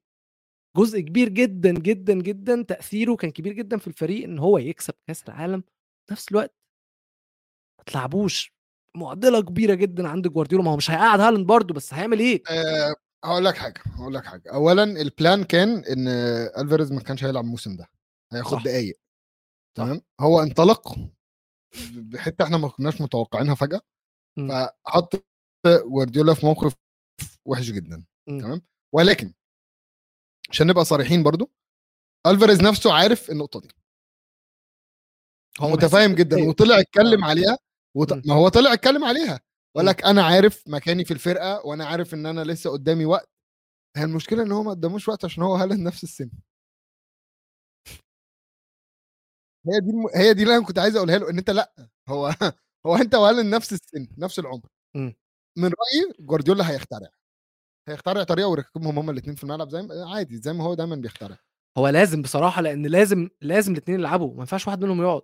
جزء كبير جدا جدا جدا تأثيره كان كبير جدا في الفريق إن هو يكسب كأس العالم في نفس الوقت. ما تلعبوش. معضلة كبيرة جدا عند جوارديولا. ما هو مش هيقعد هالاند برضه بس هيعمل إيه؟ أه هقول لك حاجة هقول لك حاجة. اولا البلان كان إن ألفاريز ما كانش هيلعب الموسم ده. هياخد صح. دقايق. تمام؟ هو انطلق بحتة إحنا ما كناش متوقعينها فجأة. مم. فحط جوارديولا في موقف وحش جدا. مم. تمام؟ ولكن عشان نبقى صريحين برضو ألفاريز نفسه عارف النقطة دي. هو متفاهم جدا. وطلع اتكلم عليها وط... ما هو طلع اتكلم عليها وقال لك أنا عارف مكاني في الفرقة وأنا عارف إن أنا لسه قدامي وقت. هي المشكلة إن هو ما قداموش وقت عشان هو هالاند نفس السن. هي دي الم... هي دي اللي أنا كنت عايز أقولها له إن أنت لأ هو هو أنت وهالاند نفس السن نفس العمر. مم. من رأيي جوارديولا هيخترع. هيخترع طريقة ويركبهم هما الاثنين في الملعب زي ما عادي زي ما هو دايما بيخترع. هو لازم بصراحة لأن لازم لازم الاثنين يلعبوا ما ينفعش واحد منهم يقعد.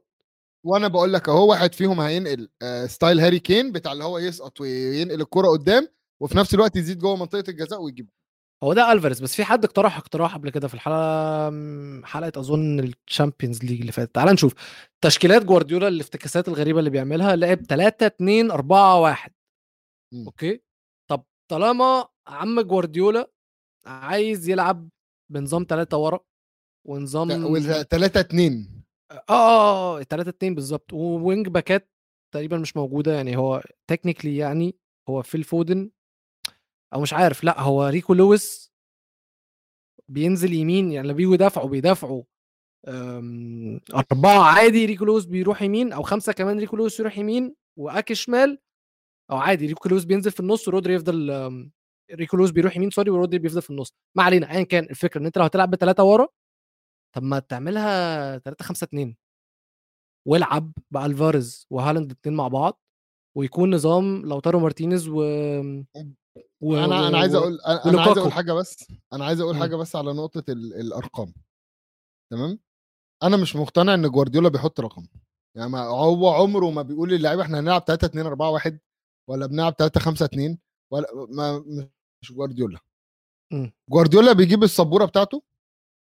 وأنا بقول لك أهو واحد فيهم هينقل آه، style هاري كين بتاع اللي هو يسقط وينقل الكرة قدام وفي نفس الوقت يزيد جوه منطقة الجزاء ويجيب هو ده ألفاريز بس في حد اقترح اقتراح قبل كده في الحلقة حلقة أظن ال Champions League اللي فاتت. تعال نشوف. تشكيلات جوارديولا الافتكاسات الغريبة اللي بيعملها لعب 3 2 4 1 مم. okay؟ طب طالما عم جوارديولا عايز يلعب بنظام 3 ورا ونظام 3 2 آه آه آه 3 2 بالظبط و wing back ات تقريبا مش موجودة يعني هو technically يعني هو فيل فودن أو مش عارف لأ هو ريكو لويس بينزل يمين يعني لما بيجوا يدافعوا بيدافعوا أم، أربعة عادي ريكو لويس بيروح يمين أو خمسة كمان ريكو لويس يروح يمين وأكي شمال أو عادي ريكو لويس بينزل في النص ورودري يفضل أم، ريكو لويس بيروح يمين sorry ورودري بيفضل في النص. ما علينا أيا كان الفكرة إن أنت لو هتلعب بثلاثة ورا طب ما تعملها 3 5 2 والعب بألفاريز وهالاند الاثنين مع بعض ويكون نظام لوتارو مارتينيز و, و... أنا أنا عايز أقول أنا عايز ولوكاكو. أقول حاجة بس أنا عايز أقول مم. حاجة بس على نقطة ال... الأرقام. تمام؟ أنا مش مقتنع إن جوارديولا بيحط رقم. يعني ما هو عمره ما بيقول للعيبة إحنا هنلعب 3 2 4 1 ولا بنلعب 3 5 2 ولا ما مش جوارديولا مم. جوارديولا بيجيب السبورة بتاعته.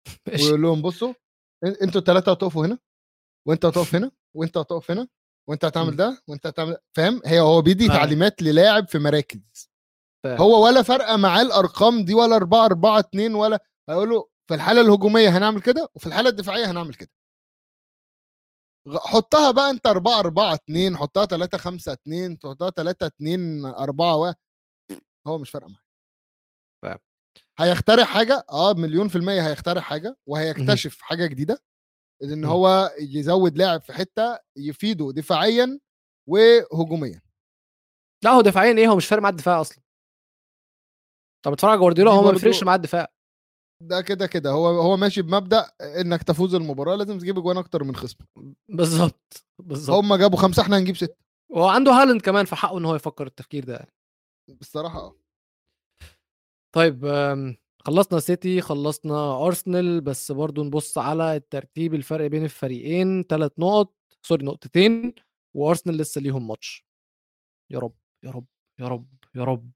ويقول لهم بصوا أنتوا الثلاثه هتقفوا هنا وانت هتقف هنا وانت هتقف هنا وانت هتعمل مم. ده وانت هتعمل ده. فاهم هي هو بيدي. تعليمات للاعب في مراكز. هو ولا فارقه معاه الأرقام دي ولا 4 4 2 ولا هيقول له في الحالة الهجومية هنعمل كده وفي الحالة الدفاعية هنعمل كده حطها بقى انت 4 4 2 حطها 3 5 2 تحطها 3 2 4 1 هو مش فارقه معاه هيخترع حاجة آه مليون في المية هيخترع حاجة وهيكتشف حاجة جديدة إن. هو يزود لاعب في حتة يفيده دفاعيا وهجوميا. لا هو دفاعيا إيه؟ هو مش فارق مع الدفاع أصلا. طب اتفرج على جوارديولا دي هو ما بيفرقش مع الدفاع. ده كده كده هو هو ماشي بمبدأ إنك تفوز المباراة لازم تجيب اجوان أكتر من خصمك بالظبط بالظبط هم جابوا خمسة إحنا هنجيب ستة. وهو عنده هالاند كمان في حقه إن هو يفكر التفكير ده يعني. بصراحة آه. طيب أم، خلصنا سيتي خلصنا أرسنال بس برضو نبص على الترتيب الفرق بين الفريقين ثلاث نقط sorry نقطتين وأرسنال لسه ليهم ماتش. يا رب يا رب يا رب يا رب.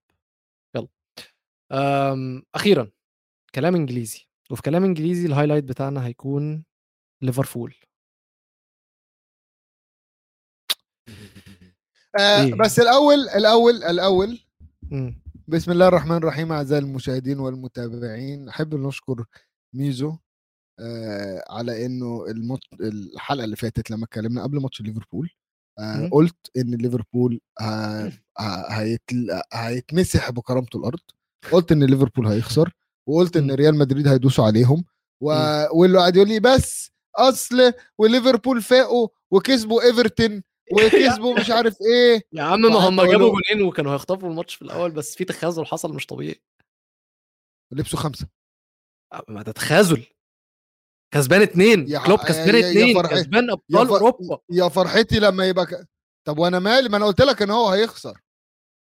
يلا. أم، أخيرا كلام إنجليزي. وفي كلام إنجليزي ال highlight بتاعنا هيكون ليفربول. آه إيه؟ بس الأول الأول الأول مم. بسم الله الرحمن الرحيم أعزائي المشاهدين والمتابعين أحب نشكر ميزو آه على إنه المط... الحلقة اللي فاتت لما اتكلمنا قبل ماتش ليفربول آه. قلت إن ليفربول ه... ه... هيتل... هيتمسح بكرامته الأرض قلت إن ليفربول هيخسر وقلت إن. ريال مدريد هيدوسوا عليهم و... واللي قاعد يقول لي بس أصل وليفربول فاقوا وكسبوا إيفرتون وكسبوا مش عارف إيه. يا عم ما هم جابوا جونين وكانوا هيخطفوا الماتش في الأول بس في تخاذل حصل مش طبيعي. لبسوا خمسة. ما ده تخاذل. كسبان اتنين. يا- كلوب يا- كسبان يا- يا اتنين. فرحي. كسبان يا ابطال ف- أوروبا. يا فرحتي لما يبقى ك... طب وأنا مالي؟ ما أنا قلت لك إن هو هيخسر.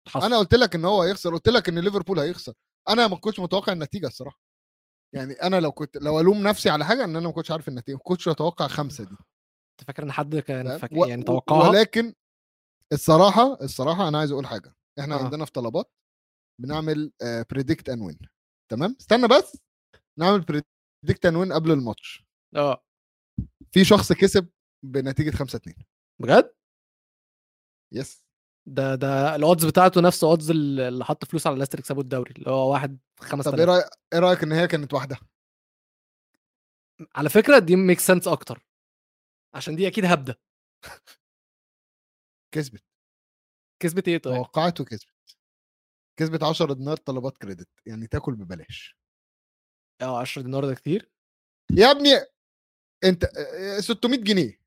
حصل. أنا قلت لك إن هو هيخسر. قلت لك إن ليفربول هيخسر. أنا ما كنتش متوقع النتيجة الصراحة. يعني أنا لو كنت لو ألوم نفسي على حاجة إن أنا ما كنتش عارف النتيجة ما كنتش أتوقع خمسة دي. فاكر إن حد كان؟ فاكر و- يعني توقعها؟ ولكن الصراحة الصراحة أنا عايز أقول حاجة. إحنا آه. عندنا في طلبات بنعمل predict and win تمام؟ استنى بس. نعمل predict and win قبل الماتش. آه. في شخص كسب بنتيجة 5 2 بجد؟ yes ده ده ال odds بتاعته نفس odds اللي حط فلوس على ليستر يكسبوا الدوري اللي هو واحد في طب إيه 5000 رايك إيه رأيك إن هي كانت واحدة؟ على فكرة دي make sense أكتر. عشان دي أكيد هبدة. كسبت. كسبت إيه طيب؟ توقعت وكسبت. كسبت 10 دينار طلبات كريدت. يعني تاكل ببلاش. آه 10 دينار ده كتير؟ يا ابني أنت آه، 600 جنيه.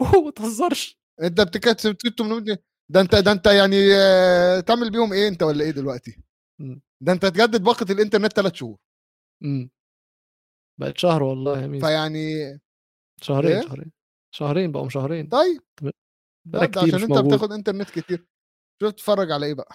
أوه ما تهزرش. أنت بتكسب 800 جنيه. ده أنت ده أنت يعني آه، تعمل بيهم إيه أنت ولا إيه دلوقتي. ده أنت تجدد باقة الإنترنت ثلاث شهور. امم بقت شهر والله يا ميزو فيعني شهرين إيه؟ شهرين شهرين بقوا شهرين طيب بقى كتير عشان أنت موجود بتاخد إنترنت كتير شو تتفرج على إيه بقى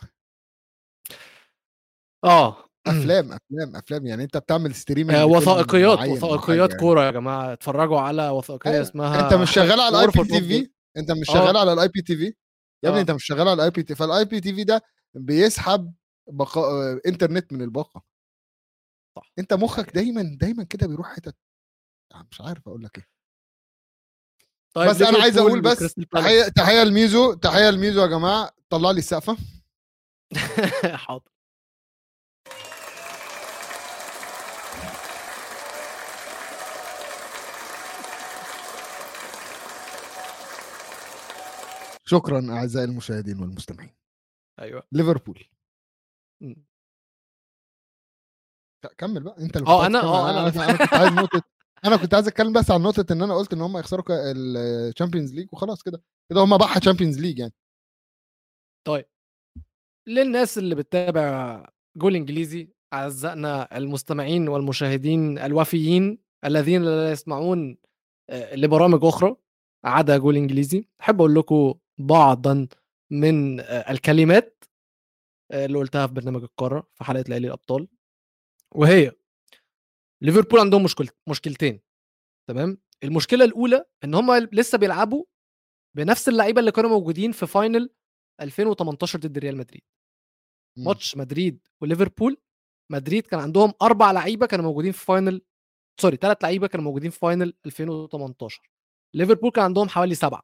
آه أفلام أفلام أفلام يعني أنت بتعمل streaming آه، وثائقيات وثائقيات حاجة. كورة يا جماعة اتفرجوا على وثائقية أيوة. اسمها أنت مش شغال على ال IPTV أنت مش آه. شغال على الاي بي تي في يا ابني آه. أنت مش شغال على الاي بي تي فال IPTV ده بيسحب بقاء آه، إنترنت من الباقة صح. أنت مخك دايما دايما كده بيروح حتت آه، مش عارف أقول لك إيه طيب بس أنا عايز أقول بس. تحيه تحية لميزو تحية لميزو يا جماعة. طلع لي السقفة. حاضر. شكرا أعزائي المشاهدين والمستمعين. أيوه. ليفربول. كمل بقى. أنت آه، أنا-. آه، أنا- أنا أنا كنت عايز نقطة أنا كنت عايز أتكلم بس عن نقطة إن أنا قلت إن هم يخسروا ال Champions League وخلاص كده. كده هم بحة Champions League يعني. للناس اللي بتتابع جول إنجليزي أعزائنا المستمعين والمشاهدين الوفيين الذين لا يسمعون آه، لبرامج أخرى عدا جول إنجليزي أحب أقول لكم بعضا من آه، الكلمات آه، اللي قلتها في برنامج القارة في حلقة ليالي الأبطال. وهي ليفربول عندهم مشكل مشكلتين تمام؟ المشكلة الأولى إن هم لسه بيلعبوا بنفس اللعيبة اللي كانوا موجودين في final 2018 ضد ريال مدريد. مم. ماتش مدريد وليفربول مدريد كان عندهم أربع لعيبة كانوا موجودين في فاينل sorry ثلاث لعيبة كانوا موجودين في final 2018 ليفربول كان عندهم حوالي سبعة.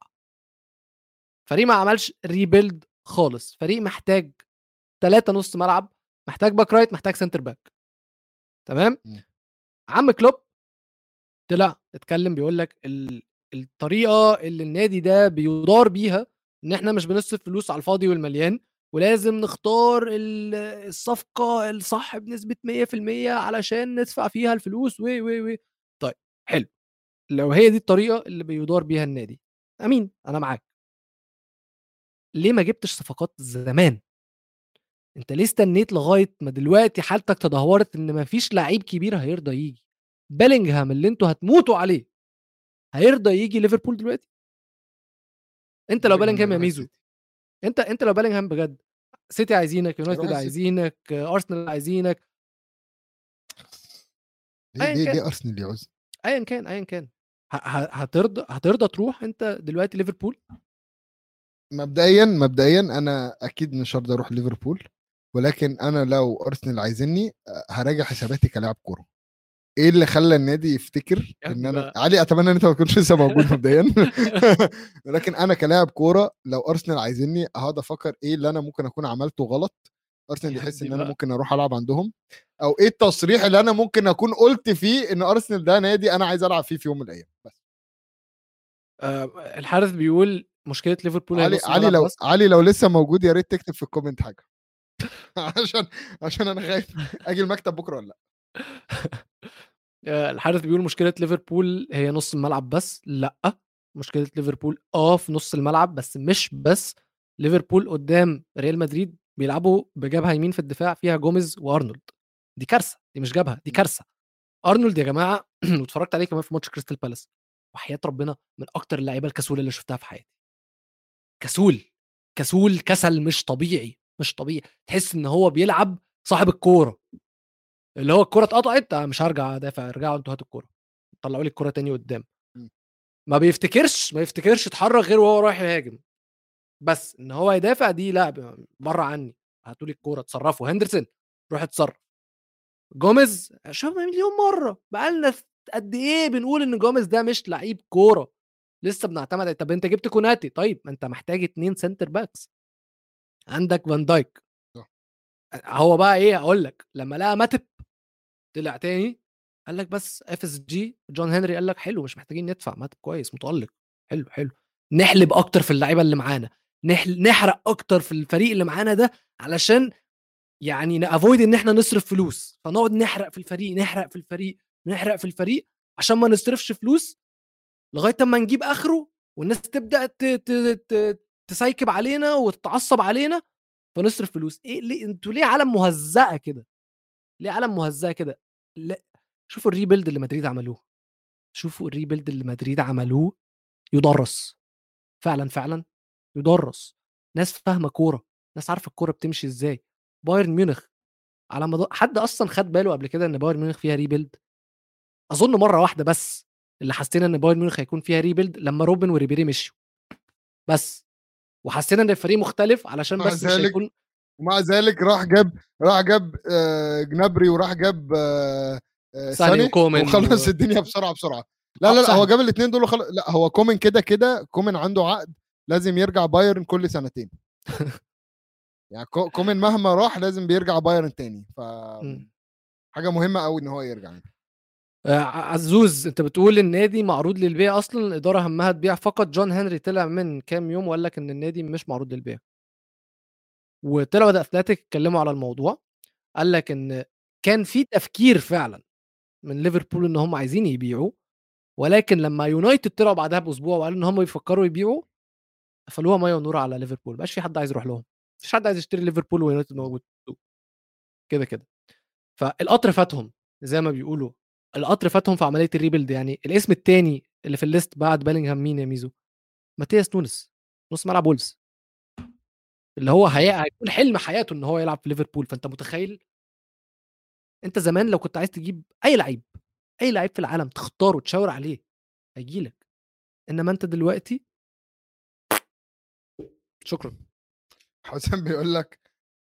فريق ما عملش rebuild خالص. فريق محتاج ثلاثة نص ملعب محتاج back right محتاج center back تمام؟ مم. عم كلوب طلع اتكلم بيقول لك ال... الطريقة اللي النادي ده بيدار بيها إن إحنا مش بنصرف فلوس على الفاضي والمليان ولازم نختار ال- الصفقة الصح بنسبة 100% علشان ندفع فيها الفلوس و و و. طيب حلو. لو هي دي الطريقة اللي بيدار بيها النادي أمين أنا معاك. ليه ما جبتش صفقات زمان؟ أنت ليه استنيت لغاية ما دلوقتي حالتك تدهورت إن ما فيش لعيب كبير هيرضى يجي بيلينغهام اللي أنتوا هتموتوا عليه هيرضى يجي ليفربول دلوقتي؟ أنت لو بيلينغهام يا ميزو. أنت أنت لو بيلينغهام بجد سيتي عايزينك يونايتد. عايزينك أرسنال عايزينك. ليه ليه, أرسنال يعوز ايا كان ايا كان. هترضى هترضى تروح أنت دلوقتي ليفربول؟ مبدئيا مبدئيا أنا أكيد مش هرضى أروح ليفربول. ولكن أنا لو ارسنال عايزيني آه، هراجع حساباتي كلاعب كورة. إيه اللي خلى النادي يفتكر إن أنا. علي أتمنى إن أنت ما تكونش لسه موجود مبدئيا. ولكن أنا كلاعب كورة لو ارسنال عايزيني هقعد أفكر إيه اللي أنا ممكن أكون عملته غلط. ارسنال يحس إن أنا. ممكن أروح ألعب عندهم. أو إيه التصريح اللي أنا ممكن أكون قلت فيه إن ارسنال ده نادي أنا عايز ألعب فيه في يوم من الأيام. بس. آه الحارث بيقول مشكلة ليفربول علي علي لو بس. علي لو لسه موجود يا ريت تكتب في ال comment حاجة. عشان عشان أنا خايف آجي المكتب بكرة ولا لأ. آه، الحارث بيقول مشكلة ليفربول هي نص الملعب بس لأ مشكلة ليفربول آه في نص الملعب بس مش بس. ليفربول قدام ريال مدريد بيلعبوا بجبهه يمين في الدفاع فيها جوميز وأرنولد. دي كارثة دي مش جبهه دي كارثة. أرنولد يا جماعة واتفرجت عليه كمان في ماتش كريستال بالاس. وحياة ربنا من أكتر اللعيبة الكسول اللي شفتها في حياتي. كسول كسول كسل مش طبيعي. مش طبيعي. تحس إن هو بيلعب صاحب الكورة. اللي هو الكورة اتقطعت مش هرجع أدافع ارجعوا أنتوا هاتوا الكورة. طلعوا لي الكورة تاني قدام. ما بيفتكرش ما يفتكرش يتحرك غير وهو رايح يهاجم. بس إن هو يدافع دي لا بره عني. هاتوا لي الكورة اتصرفوا. هندرسون روح اتصرف. جوميز شفنا مليون مرة. بقالنا قد إيه بنقول إن جوميز ده مش لعيب كورة؟ لسه بنعتمد طب أنت جبت كوناتي. طيب ما أنت محتاج اتنين center backs عندك فان دايك. هو بقى إيه أقول لك لما لقى ماتب طلع تاني قال لك بس اف اس جي جون هنري قال لك حلو مش محتاجين ندفع ماتب كويس متألق حلو حلو. نحلب أكتر في اللعيبة اللي معانا نحرق أكتر في الفريق اللي معانا ده علشان يعني نـ avoid إن إحنا نصرف فلوس. فنقعد نحرق في الفريق نحرق في الفريق نحرق في الفريق عشان ما نصرفش فلوس لغاية أما نجيب آخره والناس تبدأ تسكب علينا وتتعصب علينا فنصرف فلوس. إيه ليه؟ أنتوا ليه عالم مهزأة كده؟ ليه عالم مهزأة كده؟ لا شوفوا ال rebuild اللي مدريد عملوه. شوفوا ال rebuild اللي مدريد عملوه يدرس. فعلا فعلا يدرس. ناس فاهمة كورة ناس عارفة الكورة بتمشي إزاي. بايرن ميونخ على مدار حد أصلا خد باله قبل كده إن بايرن ميونخ فيها rebuild؟ أظن مرة واحدة بس اللي حسينا إن بايرن ميونخ هيكون فيها rebuild لما روبن وريبيري مشوا بس. وحسينا إن الفريق مختلف علشان بس مش هيكون ومع ذلك راح جاب راح جاب آه جنابري وراح جاب آه آه ساني وكومن. وخلص و... الدنيا بسرعة بسرعة. لا لا لا هو جاب الاثنين دول وخل... لا هو كومن كده كده كومن عنده عقد لازم يرجع بايرن كل سنتين. يعني كومن مهما راح لازم بيرجع بايرن تاني. ف حاجة مهمة قوي إن هو يرجع يعني. آه، عزوز انت بتقول النادي معروض للبيع أصلا الإدارة همها تبيع فقط. جون هنري طلع من كام يوم وقال لك إن النادي مش معروض للبيع. وطلعوا The Athletic اتكلموا على الموضوع قال لك إن كان في تفكير فعلا من ليفربول إن هم عايزين يبيعوا ولكن لما يونايتد طلعوا بعدها بأسبوع وقالوا إن هم بيفكروا يبيعوا قفلوها مية ونور على ليفربول. مبقاش في حد عايز يروح لهم. مفيش حد عايز يشتري ليفربول ويونايتد موجود كده كده فالقطر فاتهم زي ما بيقولوا. القطر فاتهم في عملية ال rebuild يعني الاسم الثاني اللي في ال list بعد بيلينغهام مين يا ميزو؟ ماتياس نونس نص ملعب وولز اللي هو هيكون حلم حياته إن هو يلعب في ليفربول. فأنت متخيل؟ أنت زمان لو كنت عايز تجيب أي لعيب أي لعيب في العالم تختاره تشاور عليه هيجي لك. إنما أنت دلوقتي شكرا. حسام بيقول لك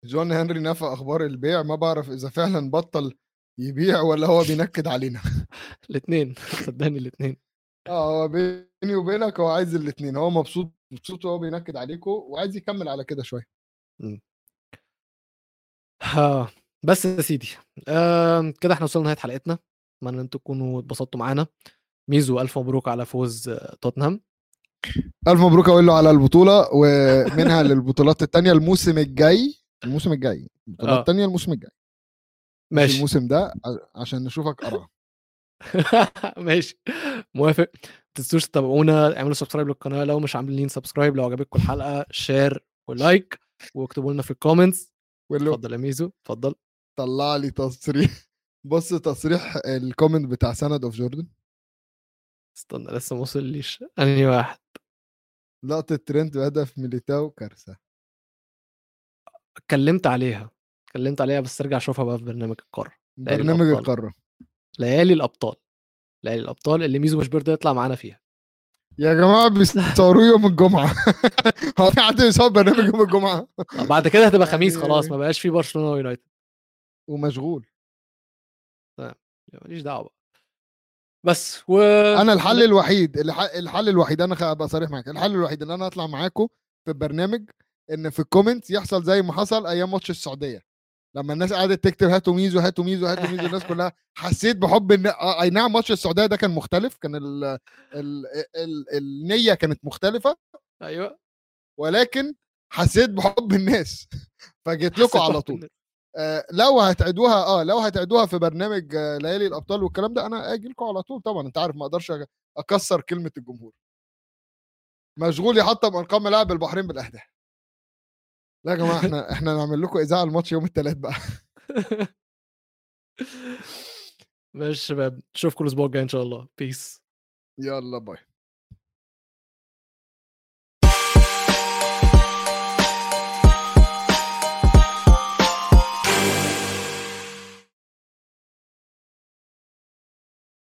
جون هنري نفى أخبار البيع ما بعرف إذا فعلا بطل يبيع ولا هو بينكد علينا؟ الاثنين صدقني الاثنين آه هو بيني وبينك هو عايز الاثنين هو مبسوط مبسوط وهو بينكد عليكم وعايز يكمل على كده شوية. ها بس يا سيدي آه كده إحنا وصلنا لنهاية حلقتنا. أتمنى إن أنتم تكونوا اتبسطتوا معانا. ميزو ألف مبروك على فوز توتنهام. ألف مبروك أقول له على البطولة ومنها للبطولات الثانية الموسم الجاي. الموسم الجاي. البطولات آه. الثانية الموسم الجاي. ماشي. الموسم ده عشان نشوفك قرع ماشي. موافق. تنسوش تتابعونا اعملوا subscribe للقناة لو مش عاملين سبسكرايب لو عجبتكم الحلقة share و like واكتبوا لنا في ال comments اتفضل يا ميزو. اتفضل. طلع لي تصريح. بص تصريح ال comment بتاع سند of Jordan استنى لسه ما وصليش. أنهي واحد؟ لقطة ترند وهدف ميليتاو كارثة. اتكلمت عليها. اتكلمت عليها بس ارجع اشوفها بقى في برنامج القاره برنامج القاره ليالي الأبطال. ليالي الأبطال اللي ميزو مش بيرضى يطلع معانا فيها. يا جماعة بيصوروه يوم الجمعة. هو في حد بيصور برنامج يوم الجمعة؟ بعد كده هتبقى خميس يعني خلاص ما بقاش في برشلونة ويونايتد. ومشغول. تمام ماليش دعوة بقى. بس و أنا الحل الوحيد الحل الوحيد أنا ابقى صريح معاك الحل الوحيد إن أنا أطلع معاكم في البرنامج إن في ال comment يحصل زي ما حصل أيام ماتش السعودية. لما الناس قعدت تكتب هاتوا ميزو هاتوا ميزو هاتوا ميزو الناس كلها حسيت بحب إن آه، أي نعم ماتش السعودية ده كان مختلف كان ال... ال... ال... النية كانت مختلفة. أيوه. ولكن حسيت بحب الناس. فجيت لكم على طول. آه لو هتعيدوها آه لو هتعيدوها في برنامج آه ليالي الأبطال والكلام ده أنا آجي لكم على طول طبعا. أنت عارف ما أقدرش أكسر كلمة الجمهور. مشغول يحطم أرقام ملاعب البحرين بالأهداف. لا يا جماعة إحنا إحنا نعمل لكم إذاعة الماتش يوم الثلاث بقى. ماشي شباب نشوفكم الأسبوع الجاي إن شاء الله. بيس يلا باي.